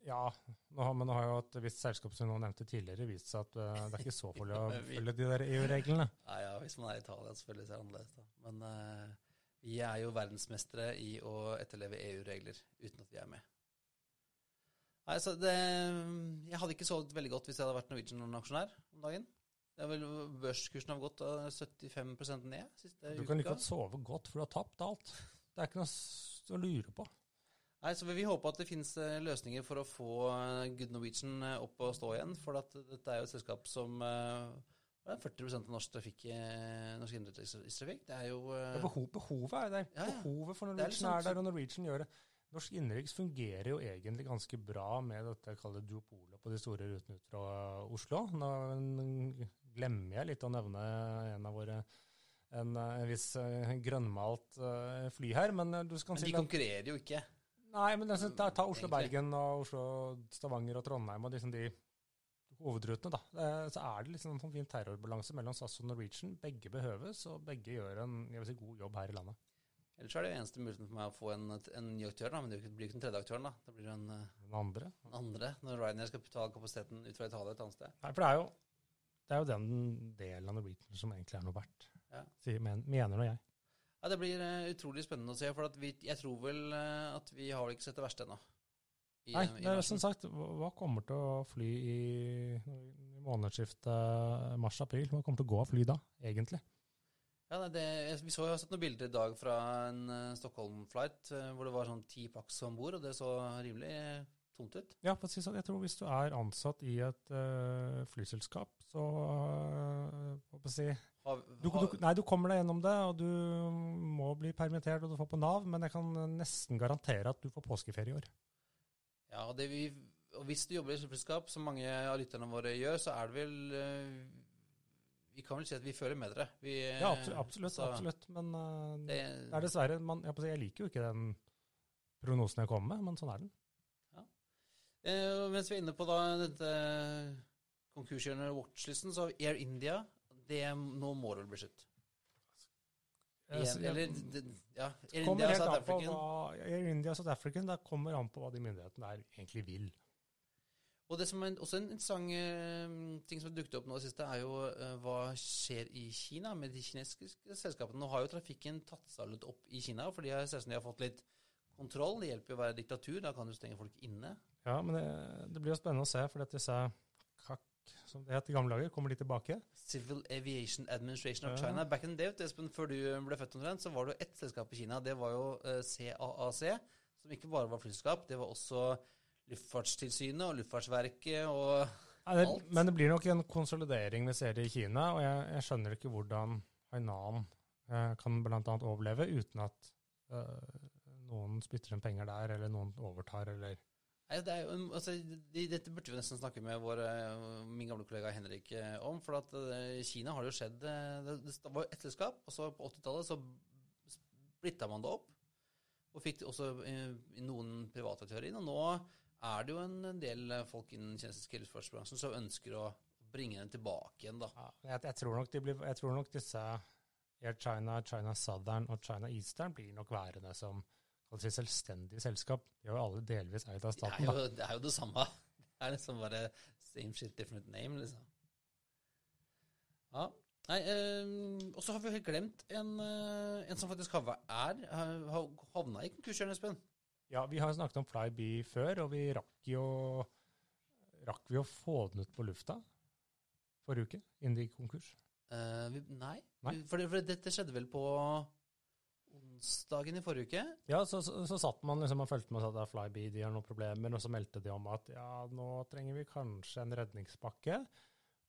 Ja, nå men nå har jo et visst selskap som noen nevnte tidligere, vist seg at eh, det er ikke så farlig å følge de der EU-reglene. Nei, ja, hvis man er i Italia, selvfølgelig så er det annerledes. Da. Men uh, vi er jo verdensmestere i å etterleve EU-regler uten at vi er med. Nei, så det, Jeg hadde ikke sovet veldig godt hvis jeg hadde vært Norwegian-aksjonær om dagen. Det er vel, Børskursen har gått eh, 75% ned siste uka. Du kan like godt sove godt, for du har tapt alt. Det er ikke noe å lure på. Nei, så Vi håper at det finnes eh, løsninger for å få eh, Good Norwegian eh, opp og stå igjen. For at dette er jo et selskap som eh, det er 40% av norsk trafikk, i norsk innenrikstrafikk. Det er jo eh, Ja, behov, behovet er der. Ja, ja. Behovet for Norwegian er liksom er, der, og Norwegian gjør det. Norsk innenriks fungerer jo egentlig ganske bra med dette jeg kaller duopolet på de store rutene ut fra Oslo. Nå glemmer jeg litt å nevne en av våre en, eh, en viss eh, grønnmalt eh, fly her, men du skal Men si de konkurrerer jo ikke. Nei, men liksom, ta, ta Oslo-Bergen og Oslo-Stavanger og Trondheim og liksom de hovedrutene, da. Så er det liksom en sånn fin terrorbalanse mellom SAS og Norwegian. Begge behøves, og begge gjør en si, god jobb her i landet. Ellers er det jo eneste muligheten for meg å få en, en ny aktør, da, men det blir ikke den tredje aktøren. da. Det blir en, en Den andre den andre, når Ryanair skal betale kapasiteten ut fra Italia et annet sted. Nei, for det er jo, det er jo den delen av Norwegian som egentlig er noe verdt. Ja. Men, mener nå jeg. Ja, Det blir eh, utrolig spennende å se, for at vi, jeg tror vel eh, at vi har vel ikke sett det verste ennå. Nei, det er som sagt, hva kommer til å fly i, i månedsskiftet mars-april? Hva kommer til å gå av fly da, egentlig? Ja, nei, det, vi så, jeg har sett noen bilder i dag fra en eh, Stockholm-flight hvor det var sånn ti pax om bord, og det så rimelig tomt ut. Ja, for å si sånn, jeg tror hvis du er ansatt i et uh, flyselskap, så uh, hva si, ha, du, du, Nei, du kommer deg gjennom det, og du må bli permittert, og du får på Nav, men jeg kan nesten garantere at du får påskeferie i år. ja, det vi, og hvis du jobber i et flyselskap, som mange av lytterne våre gjør, så er det vel uh, Vi kan vel si at vi føler med dere. Vi, Ja, absolutt, så absolutt men uh, Det, er dessverre man, jeg, jeg liker jo ikke den prognosen jeg kommer med, men sånn er den. Eh, mens vi er inne på da dette konkursgjørende watchlisten, så har vi Air India. Det, nå må det bli slutt. Jeg- eller, ja, Air India, helt South African. hva Air India og South African, det kommer an på hva de myndighetene der egentlig vil. Og det som er også en interessant eh, ting som har dukket opp nå i det siste, er jo eh, hva skjer i Kina med de kinesiske selskapene. Nå har jo trafikken tatt seg litt opp i Kina, for de har, de har fått litt kontroll. Det hjelper jo å være diktatur, da kan du stenge folk inne. Ja, men det, det blir jo spennende å se, for disse kakk, som det het i gamle dager, kommer de tilbake. Civil Aviation Administration of Ja. China. Back in the day, Espen, før du ble født omtrent, så var det jo ett selskap i Kina. Det var jo eh, CAAC, som ikke bare var flyselskap, det var også Luftfartstilsynet og Luftfartsverket og Nei, det, Alt. men det blir nok en konsolidering vi ser i Kina, og jeg, jeg skjønner ikke hvordan Hainan eh, kan annet overleve uten at eh, noen spytter inn penger der, eller noen overtar, eller det jo, altså, Dette burde vi nesten snakke med vår, eh, min gamle kollega Henrik eh, om. For at eh, i Kina har det jo skjedd Det, var jo ett selskap, og så på 80-tallet så splitta man det opp. Og fikk også noen noen privataktører inn. Og nå er det jo en del folk innen kinesisk luftfartsbransjen som ønsker å bringe den tilbake igjen, da. ja, jeg, jeg, tror nok de blir, jeg tror nok disse Air China, China Southern og China Eastern blir nok værende som kall det selvstendig selskap. De er jo alle delvis eid av Det er, staten. jo, det er jo det samme. Det er liksom bare same shit, different name, liksom. Ja. Nei, eh, og så har vi helt glemt en, eh, en som faktisk har, er, har havna i konkursjøren, Espen. Ja, vi har snakket om Flyby før, og vi rakk jo Rakk vi å få den ut på lufta forrige uke, innen det gikk konkurs? Eh, vi, nei, Nei. For, for dette skjedde vel på onsdagen i forrige uke? Ja, så, så, så satt man liksom og fulgte med og sa at Flyby de har noen problemer, og så meldte de om at ja, nå trenger vi kanskje en redningspakke.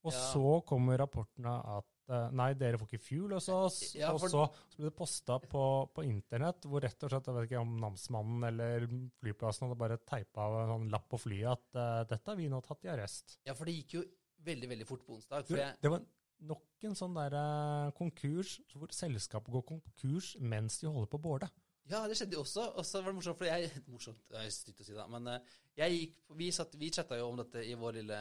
Og Ja. så kommer rapportene at eh, nei, dere får ikke fuel hos oss. Ja, og så, så ble det posta på, på internett, hvor rett og slett, jeg vet ikke om namsmannen eller flyplassen hadde bare teipa en sånn lapp på flyet at uh, dette har vi nå tatt i arrest. Ja, for det gikk jo veldig, veldig fort på onsdag. For jeg, det var nok en sånn der eh, konkurs hvor selskapet går konkurs mens de holder på å boarde. Ja, det skjedde jo også. Og så var det morsomt, for jeg Morsomt, det er stygt å si det, men eh, jeg gikk, vi, satt, vi chatta jo om dette i vår lille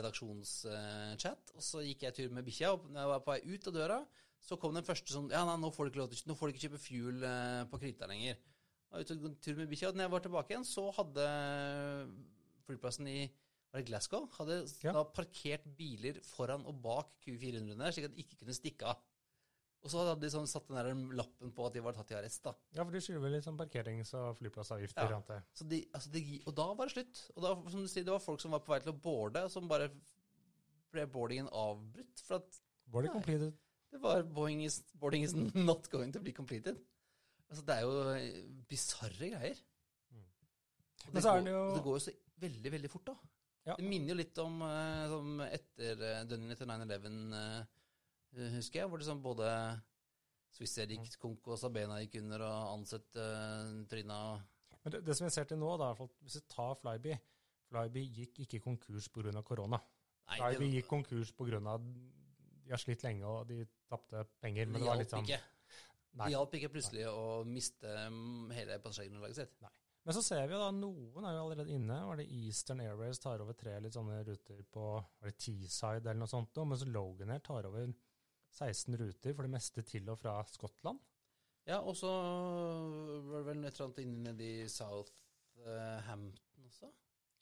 redaksjonschat. Og så gikk jeg tur med bikkja, og når jeg var på vei ut av døra, så kom den første sånn Ja, nei, nå får du ikke lov til Nå får du ikke kjøpe fuel eh, på Krita lenger. Jeg var ute og tur med bikkja, og når jeg var tilbake igjen, så hadde flyplassen i var det Glasgow hadde Ja. da parkert biler foran og bak Q400-ene, slik at de ikke kunne stikke av. Og så hadde de sånn satt den der lappen på at de var tatt i arrest. da. Ja, for de skylder litt sånn parkerings- og flyplassavgifter. Ja. antar jeg. De, altså de, og da var det slutt. Og da, som du sier, det var folk som var på vei til å boarde, og som bare ble boardingen avbrutt. For at Boarding Nei. completed. det var boarding is, boarding is not going to be completed. Altså, det er jo eh, bisarre greier. Mm. Og Men det, så går, det jo- det går jo så veldig, veldig fort, da. Ja. Det minner jo litt om eh, som etter uh, døgnet etter 9-11, eh, husker jeg, hvor det sånn både Swissair gikk konk, og Sabena gikk under, og Ansett tryna Men det, det som jeg ser til nå, da, hvis vi tar Flyby Flyby gikk ikke konkurs pga. korona. Nei, Flyby gikk konkurs pga. de har slitt lenge og de tapte penger. Men det var litt sånn. Nei. Det hjalp ikke plutselig å miste mm, hele passasjergrunnlaget sitt. Men så ser vi jo da, noen er jo allerede inne. Var det Eastern Airways tar over tre litt sånne ruter på var det Teesside eller noe sånt, mens Logan her tar over 16 ruter, for det meste til og fra Skottland. Ja, og så var det vel et eller annet inne nede i Southampton også?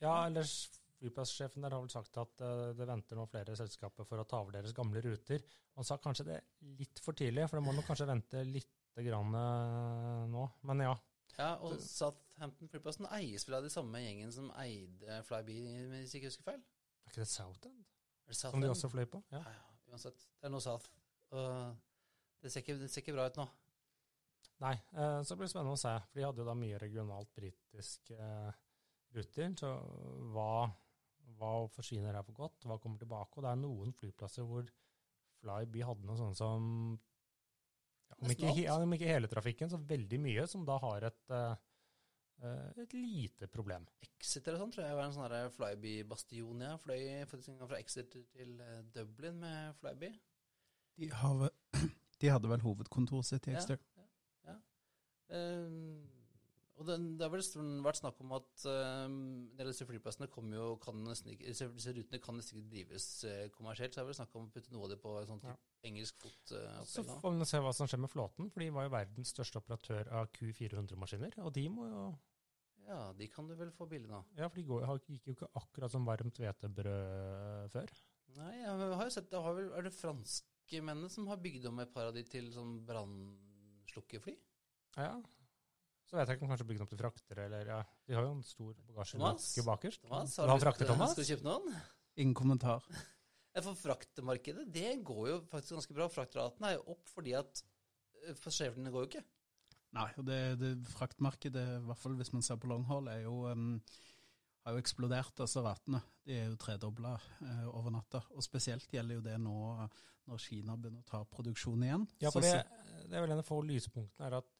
Ja, ellers flyplasssjefen der har vel sagt at eh, det venter nå flere selskaper for å ta over deres gamle ruter. Han sa kanskje det er litt for tidlig, for det må nok kanskje vente litt grann eh, nå. Men ja. Ja, og Southampton flyplassen eies vel av de samme gjengen som eide Flyby, hvis jeg ikke husker feil? Er ikke det Southend? Er det Som de også fløy på? Ja. Ja, uansett. Det er noe South. Det ser, ikke, det ser ikke bra ut nå. Nei, eh, så blir det spennende å se. For de hadde jo da mye regionalt britiske eh, ruter. Så hva, hva forsvinner her for godt? Hva kommer tilbake? Og det er noen flyplasser hvor Flyby hadde noe sånt som ja, om, ikke, ja, om ikke hele trafikken, så veldig mye, som da har et, eh, et lite problem. Exeter og sånn tror jeg var en sånn her Flyby-bastion. Jeg fløy faktisk en gang fra Exeter til eh, Dublin med Flyby. De, har, vel- de hadde vel hovedkontoret sitt i Ja. ja, ja. Um, og det, det har vel vært snakk om at um, en del av disse flyplassene kommer jo, kan nesten ikke, disse, disse rutene kan nesten ikke drives eh, kommersielt. Så det er vel snakk om å putte noe av det på en sånn Ja. engelsk fot. Uh, Så får vi se hva som skjer med flåten, for de var jo verdens største operatør av Q400-maskiner. Og de må jo Ja, de kan du vel få billig nå. Ja, for de går, gikk jo ikke akkurat som varmt hvetebrød før. Nei, jeg har jo sett det har vel, Er det franske mennene som har bygd om et par av de til sånn brannslukkefly? Ja. Så vet jeg ikke om kanskje bygd om til fraktere, eller ja. De har jo en stor bagasje Thomas? bakerst. Thomas, Du har frakter, Thomas? Skal du kjøpe noen? Ingen kommentar. For fraktmarkedet, det går jo faktisk ganske bra. Fraktraten er jo opp fordi at eh, passasjerene går jo ikke. Nei, og det, det fraktmarkedet, i hvert fall hvis man ser på longhold, er jo, um, har jo eksplodert, altså ratene. De er jo tredobla uh, over natta. Og spesielt gjelder jo det nå når Kina begynner å ta produksjon igjen. Ja, for det, det er vel en av få lyspunktene er at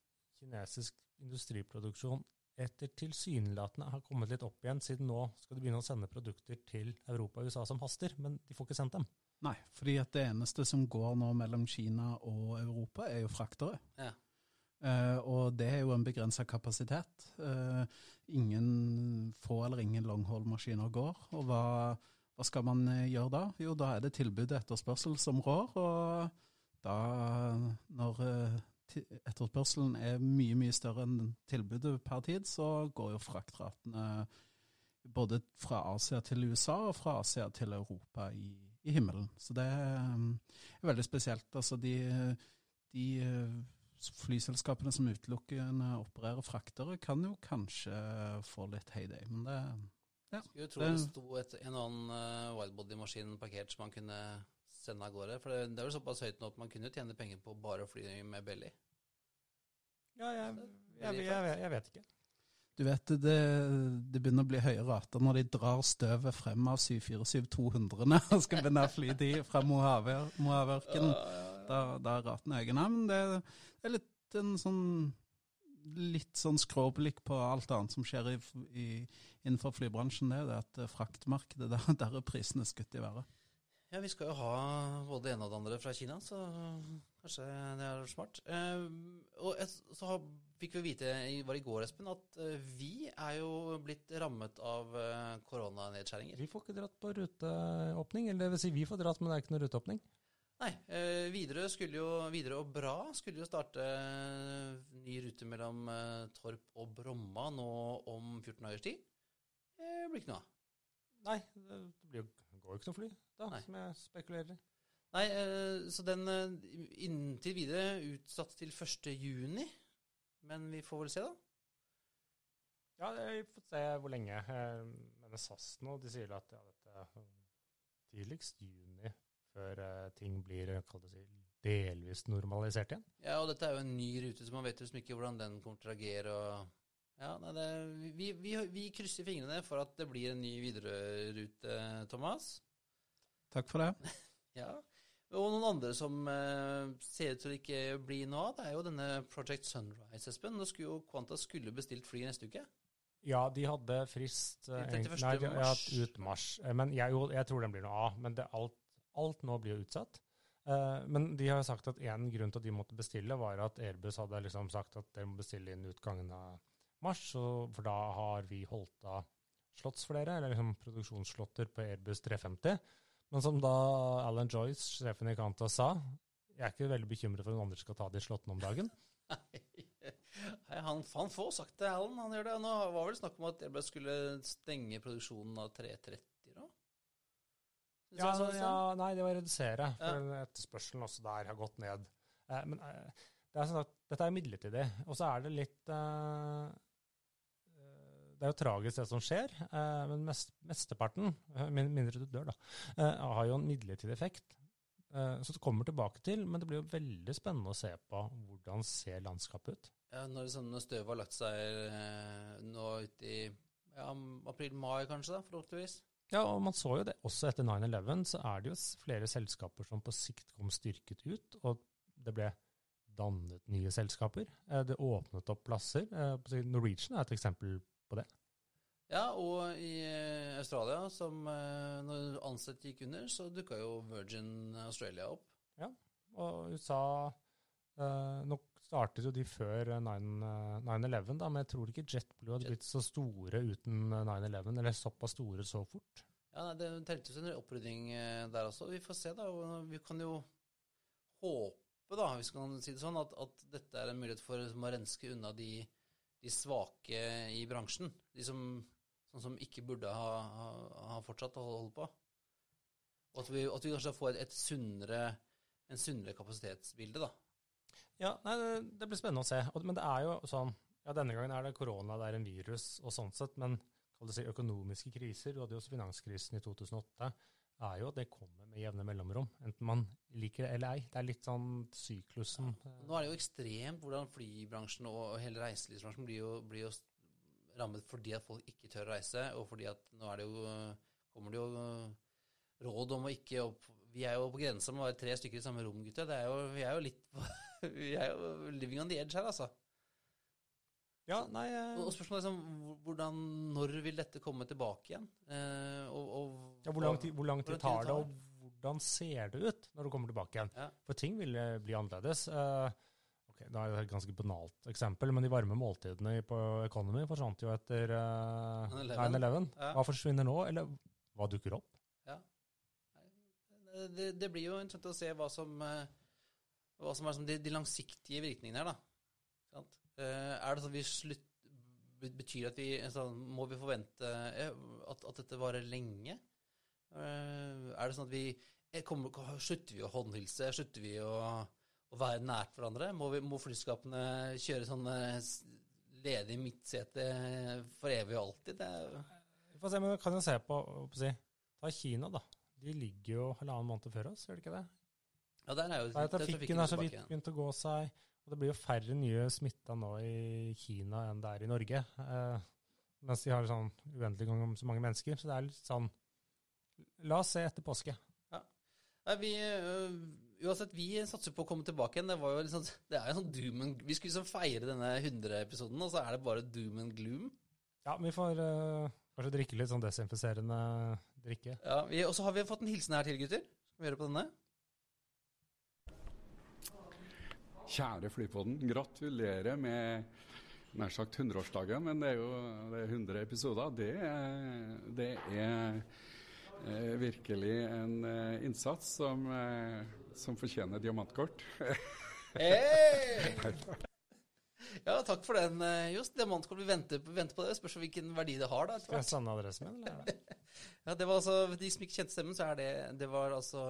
kinesisk industriproduksjon etter tilsynelatende har kommet litt opp igjen, siden nå skal de begynne å sende produkter til Europa og USA som haster, men de får ikke sendt dem. Nei, fordi at det eneste som går nå mellom Kina og Europa, er jo fraktere. Ja. Eh, og det er jo en begrensa kapasitet. Eh, ingen få eller ingen longhold-maskiner går. Og hva, hva skal man eh, gjøre da? Jo, da er det tilbud og etterspørsel som rår. Og da, når etterspørselen er mye, mye større enn tilbudet per tid, så går jo fraktratene både fra Asia til USA og fra Asia til Europa i, i himmelen. Så det er veldig spesielt. Altså de, de flyselskapene som utelukkende opererer fraktere, kan jo kanskje få litt heyday. Men det Skulle jo tro Det- det sto et, en annen uh, wildbody-maskin parkert som man kunne sende av gårde. For det, det er vel såpass høyt nå at man kunne tjene penger på bare å fly med belly. Ja, jeg, jeg- jeg, jeg vet ikke. Du vet, det, det begynner å bli høye rater når de drar støvet frem av 747-200-ene og skal begynne å fly de fra Mojaver- Mojaverken. Da, da er raten egen Nei, men det, det er litt en sånn litt sånn skråblikk på alt annet som skjer i, i, innenfor flybransjen. Det er det at fraktmarkedet, der, der er prisene skutt i været. Ja, vi skal jo ha både det ene og det andre fra Kina, så Kanskje det er smart. Eh, og et, så har, fikk vi vite, i- var i går, Espen, at eh, vi er jo blitt rammet av eh, koronanedskjæringer. Vi får ikke dratt på ruteåpning, eller det vil si vi får dratt, men det er ikke noe ruteåpning. Nei, eh, Widerøe skulle jo, Widerøe og Bra skulle jo starte eh, ny rute mellom eh, Torp og Bromma nå om 14 dagers tid. Det blir ikke noe av. Nei, det blir går jo ikke noe fly, da, Nei. som jeg spekulerer. Nei, eh, så den inntil videre utsatt til 1. juni. Men vi får vel se, da. Ja, vi får se hvor lenge. Men SAS nå, de sier at ja, dette er tidligst juni før eh, ting blir eh, si, delvis normalisert igjen. Ja, og dette er jo en ny rute, så man vet liksom ikke hvordan den kommer til å reagere. og... Ja, nei, det, vi, vi, vi krysser fingrene for at det blir en ny Widerøe-rute, Thomas. Takk for det. Ja. Og noen andre som eh, ser ut til å ikke bli noe av, det er jo denne Project Sunrise, Espen. Nå skulle jo Qantas skulle bestilt fly neste uke. Ja, de hadde frist eh, 31. nei, de- ja, ut mars. Eh, Men jeg, jo, jeg tror den blir noe av. Men det, alt, alt nå blir jo utsatt. Eh, men de har jo sagt at en grunn til at de måtte bestille, var at Airbus hadde liksom sagt at dere må bestille inn utgangen av mars, for da har vi holdt av slotts flere, eller liksom produksjonsslotter på Airbus 350. Men som da Alan Joyce, sjefen i Canta, sa, jeg er ikke veldig bekymret for at noen andre skal ta de slottene om dagen. Nei, han, han får sagt det, Alan. Han gjør det. Nå var vel snakk om at Airbus skulle stenge produksjonen av 330 nå? Synes Ja, sånn? ja, nei, det var å redusere, Ja. for etterspørselen også der har gått ned. Eh, men eh, det er sånn at dette er midlertidig, og så er det litt eh, eh, Det er jo tragisk det som skjer, eh, men mest, mesteparten, eh, mindre du dør, da, eh, har jo en midlertidig effekt. Eh, så det kommer tilbake til, men det blir jo veldig spennende å se på hvordan ser landskapet ut. Ja, når, sånn, når støvet har lagt seg nå ut i ja, april-mai, kanskje, da, forhåpentligvis. Ja, og man så jo det også etter 9-11, så er det jo flere selskaper som på sikt kom styrket ut, og det ble dannet nye selskaper. Eh, Det åpnet opp plasser. Eh, Norwegian er et eksempel på det. Ja, og i eh, Australia, som når Ansett gikk under, så dukka jo Virgin Australia opp. Ja, Og USA eh, Nå startet jo de før eh, 9 eh, 9-11, da, men jeg tror ikke JetBlue hadde blitt så store uten eh, 9-11, eller såpass store så fort. Ja, nei, Det trengtes en opprydding eh, der også. Vi får se, da. Vi kan jo håpe, da, hvis man kan si det sånn, at, at dette er en mulighet for liksom, å renske unna de, de svake i bransjen. De som, sånn som ikke burde ha, ha, ha fortsatt å holde på. Og at vi, at vi kanskje får et, et sunnere, en sunnere kapasitetsbilde, da. Ja, nei, det, blir spennende å se. Men det er jo sånn Ja, denne gangen er det korona, det er en virus og sånn sett, men si økonomiske kriser, du hadde jo også finanskrisen i 2008, er jo at det kommer med jevne mellomrom. Enten man liker det eller ei. Det er litt sånn syklusen. Nå er det jo ekstremt hvordan flybransjen og hele reiselivsbransjen blir jo, blir jo rammet fordi at folk ikke tør å reise, og fordi at nå er det jo, kommer det jo råd om å ikke opp Vi er jo på grensa med å være tre stykker i samme rom, gutter. Det er jo, vi er jo litt Vi er jo living on the edge her, altså. Ja, nei eh, Og spørsmålet er liksom, hvordan, når vil dette komme tilbake igjen? Eh, og, og, ja, hvor, lang tid, hvor lang tid tar det, det og hvordan ser det ut når du kommer tilbake igjen? Ja. For ting vil eh, bli annerledes. Eh, ok, det er et ganske banalt eksempel, men de varme måltidene på Economy forsvant jo etter eh, 9/11. 9-11. Ja. Hva forsvinner nå, eller hva dukker opp? Det, det blir jo interessant å se hva som, eh, hva som er som de, de langsiktige virkningene her, da. Eh, Er det sånn vi slutt, Betyr at vi sånn, Må vi forvente eh, at, at dette varer lenge? Er det sånn at vi kommer, Slutter vi å håndhilse? Slutter vi å, å være nært hverandre? Må, vi, må flyskapene kjøre sånn ledig midtsete for evig og alltid? Det er, Vi får se, men vi kan jo se på, på si, Ta Kina, da. De ligger jo halvannen måned før oss, gjør de ikke det? ja, der er jo Der er trafikken er så vidt begynt å gå seg. Og det blir jo færre nye smitta nå i Kina enn det er i Norge. Eh, mens de har sånn uendelig gang om så mange mennesker. Så det er litt sånn La oss se etter påske. Nei, vi, øh, uansett, vi satser på å komme tilbake igjen. Det, var jo liksom, det er jo sånn doom and, Vi skulle liksom feire denne 100-episoden, og så er det bare doom and gloom. Ja, vi får øh, kanskje drikke litt sånn desinfiserende drikke. Ja, Og så har vi fått en hilsen her til, gutter. Skal vi gjøre på denne? Kjære Flypodden, gratulerer med nær sagt 100-årsdagen, men det er jo det er 100 episoder. Det er, det er eh, virkelig en eh, innsats som, eh, som fortjener diamantkort. Hey! Ja, takk for den, Johs. Just. Diamantkort, vi venter, venter på det. Spørs hvilken verdi det har, da. Skal jeg sende adressen min, eller? Ja, det var altså, De som ikke kjente stemmen, så er det Det var altså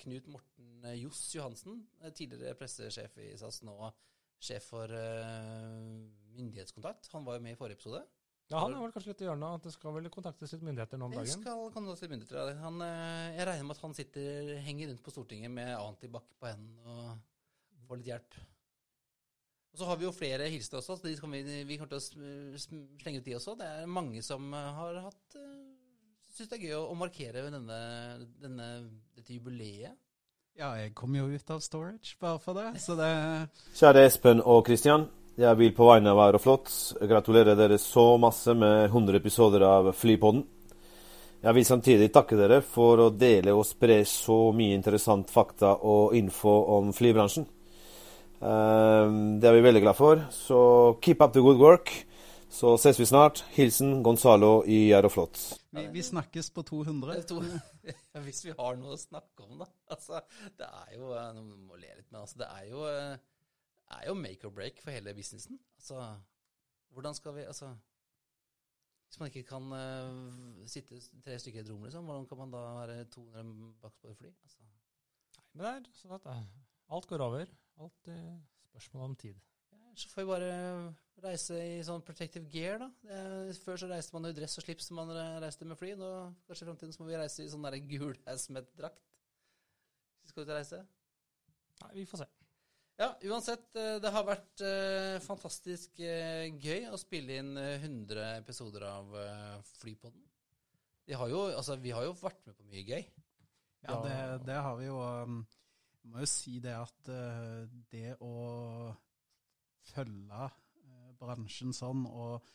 Knut Morten eh, Johs Johansen, eh, tidligere pressesjef i SAS, nå sjef for uh, myndighetskontakt. Han var jo med i forrige episode. Ja, han er vel kanskje litt i hjørnet. At det skal vel kontaktes litt myndigheter nå om Jeg dagen. skal kontaktes litt myndigheter. Han, eh, jeg regner med at han sitter, henger rundt på Stortinget med antibac på hendene og får litt hjelp. Og så har vi jo flere hilsener også, så vi, vi kommer til å slenge ut de også. Det er mange som eh, har hatt uh, Syns det er gøy å, å markere denne, denne, dette jubileet. Ja, jeg kom jo ut av storage bare for det, så det Kjære Espen og Kristian. Jeg vil på vegne av Aeroflot gratulere dere så masse med 100 episoder av Flypodden. Jeg vil samtidig takke dere for å dele og spre så mye interessant fakta og info om flybransjen. Ehm, Det er vi veldig glad for, så keep up the good work. Så ses vi snart. Hilsen Gonzalo i Aeroflot. Vi, vi snakkes på 200. Jeg hvis vi har noe å snakke om, da. Altså, det er jo eh, Nå må le litt, men altså, det er jo, eh, det er jo make or break for hele businessen. Altså, hvordan skal vi Altså Hvis man ikke kan uh, sitte tre stykker i et rom, liksom, hvordan kan man da være 200 bak på et fly? Altså, Men det er sånn at alt går over. Alt er spørsmål om tid. Så får vi bare reise i sånn protective gear, da. Før så reiste man i dress og slips som man reiste med fly. Nå kanskje i framtiden så må vi reise i sånn der gul hazmat-drakt. Hvis vi skal ut og reise. Nei, vi får se. Ja, uansett. eh, Det har vært eh, fantastisk eh, gøy å spille inn eh, 100 episoder av Flypodden. Vi har, jo, altså, vi har jo vært med på mye gøy. Ja, det, det har vi jo um, Jeg må jo si det at det å følge eh, bransjen sånn, og,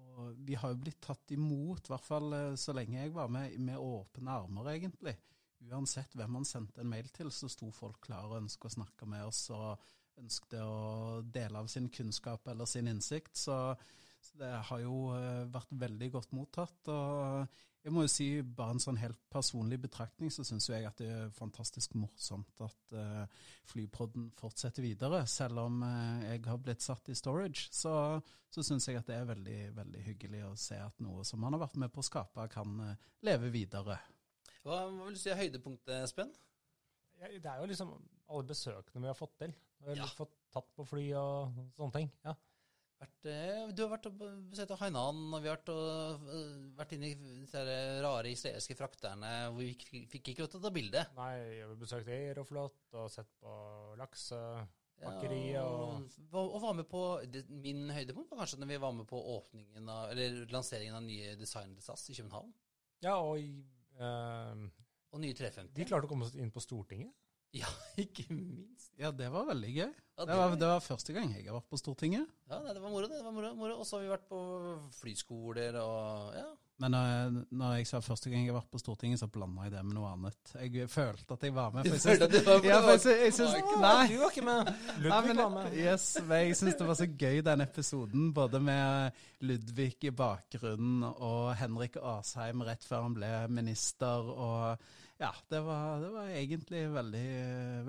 og vi har jo blitt tatt imot, i hvert fall uh, så lenge jeg var med, med åpne armer, egentlig. Uansett hvem man sendte en mail til, så sto folk klar og ønsket å snakke med oss og ønsket å dele av sin kunnskap eller sin innsikt. Så, så det har jo uh, vært veldig godt mottatt. og jeg må jo si, bare en sånn helt personlig betraktning, så syns jeg at det er fantastisk morsomt at uh, Flypodden fortsetter videre. Selv om uh, jeg har blitt satt i storage, så, så syns jeg at det er veldig, veldig hyggelig å se at noe som man har vært med på å skape, kan uh, leve videre. Hva, hva vil du si er høydepunktet, Espen? Ja, Det er jo liksom alle besøkene vi har fått til. Vi har Ja. fått tatt på fly og sånne ting. Ja. Eh, du har vært og besøkt Hainan, og vi har vært, og, eh, vært inne i de rare israelske frakterne hvor vi fikk, ikke lov til å ta bilde. Nei, jeg har besøkt Eiroflot og sett på lakse... Ja, og- og, var med på det, Min høydepunkt var kanskje når vi var med på åpningen av, eller lanseringen av nye design til SAS i København. Ja, og eh, Og nye 350. de klarte å komme inn på Stortinget. Ja, ikke minst. Ja, det var veldig gøy. Ja, Det var, det var første gang jeg har vært på Stortinget. ja, nei, det var moro, det. det var moro, moro. Og så har vi vært på flyskoler og ja. Men uh, når jeg sa første gang jeg har vært på Stortinget, så blanda jeg det med noe annet. Jeg følte at jeg var med. Du For jeg følte at du var med? ja, for jeg, jeg synes, nei, Du var ikke med. Nei, Ludvig men, var med. yes, men jeg syns det var så gøy, den episoden. Både med Ludvig i bakgrunnen og Henrik Asheim rett før han ble minister. Og ja, det var, det var egentlig veldig,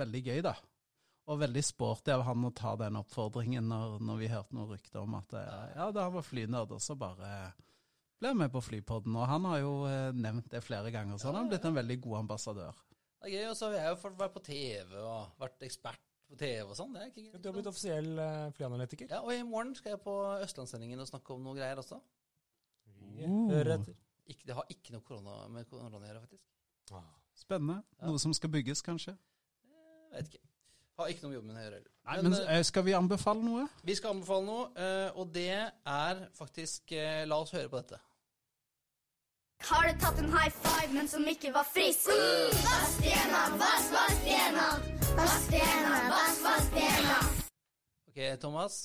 veldig gøy, da. Og veldig sporty av han å ta den oppfordringen når, når vi hørte noen rykter om at eh, ja, da han var flynerd, og så bare ble han med på Flypodden. Og han har jo eh, nevnt det flere ganger, så han har blitt en veldig god ambassadør. Det er gøy. Og så har jeg jo fått vært på TV og vært ekspert på TV og sånn. Er Du har blitt offisiell eh, flyanalytiker. Ja, og i morgen skal jeg på Østlandssendingen og snakke om noe greier også. Yeah. Uh. hører etter. Ikke, det har ikke noe korona med korona å gjøre, faktisk. Spennende. Ja. Noe som skal bygges, kanskje. Jeg vet ikke. Har ikke noe med jobben å gjøre heller. Nei, men eh, eh, skal vi anbefale noe? vi skal anbefale noe, eh, og det er faktisk eh, La oss høre på dette. Har du tatt en high five, men som ikke var frisk? Mm, stjena. Vask stjena, vask, vask stjena. Ok, Thomas.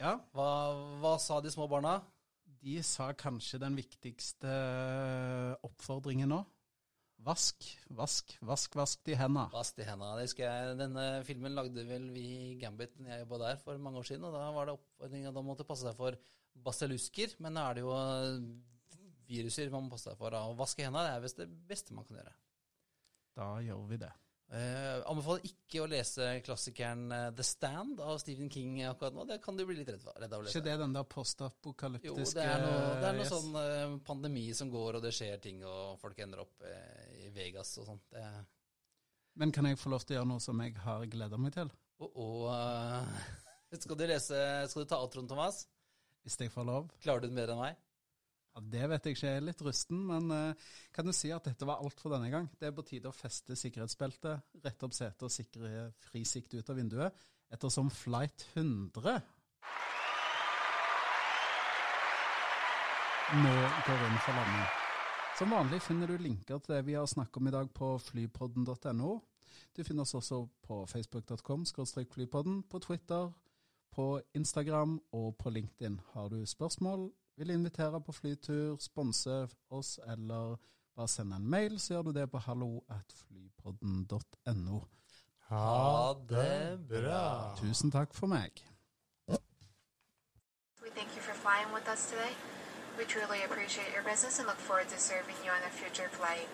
Ja. Hva, hva sa de små barna? De sa kanskje den viktigste oppfordringen nå. Vask, vask, vask, vask de henda. Vask de henda. Denne filmen lagde vel vi i Gambit når jeg jobba der for mange år siden. og Da var det oppfordringa man måtte passe seg for basillusker. Men nå er det jo viruser man må passe seg for. da. Å vaske henda det er visst det beste man kan gjøre. Da gjør vi det. Eh, anbefaler ikke å lese klassikeren eh, The Stand av Stephen King akkurat nå. Det kan du bli litt redd, redd av å lese. Ikke det den der Jo, postapokalyptiske det er noe, det er noe yes. sånn uh, pandemi som går, og det skjer ting, og folk ender opp uh, i Vegas og sånt. Det, Men kan jeg få lov til å gjøre noe som jeg har gleda meg til? og eh, skal du lese Skal du ta outroen, Thomas? Hvis jeg får lov? Klarer du den bedre enn meg? Ja, Det vet jeg ikke, jeg er litt rusten, men eh, kan du si at dette var alt for denne gang? Det er på tide å feste sikkerhetsbeltet, rette opp setet og sikre fri sikt ut av vinduet, ettersom flight 100 nå går inn for landing. Som vanlig finner du linker til det vi har snakket om i dag på flypodden.no. Du finner oss også på facebook.com flypodden, på Twitter, på Instagram og på LinkedIn. Har du spørsmål, vil invitere på flytur, sponse oss eller bare sende en mail, så gjør du det på halloatflypodden.no. Ha det bra. Tusen takk for meg. We thank you for flying with us today. We truly appreciate your business and look forward to serving you on a future flight.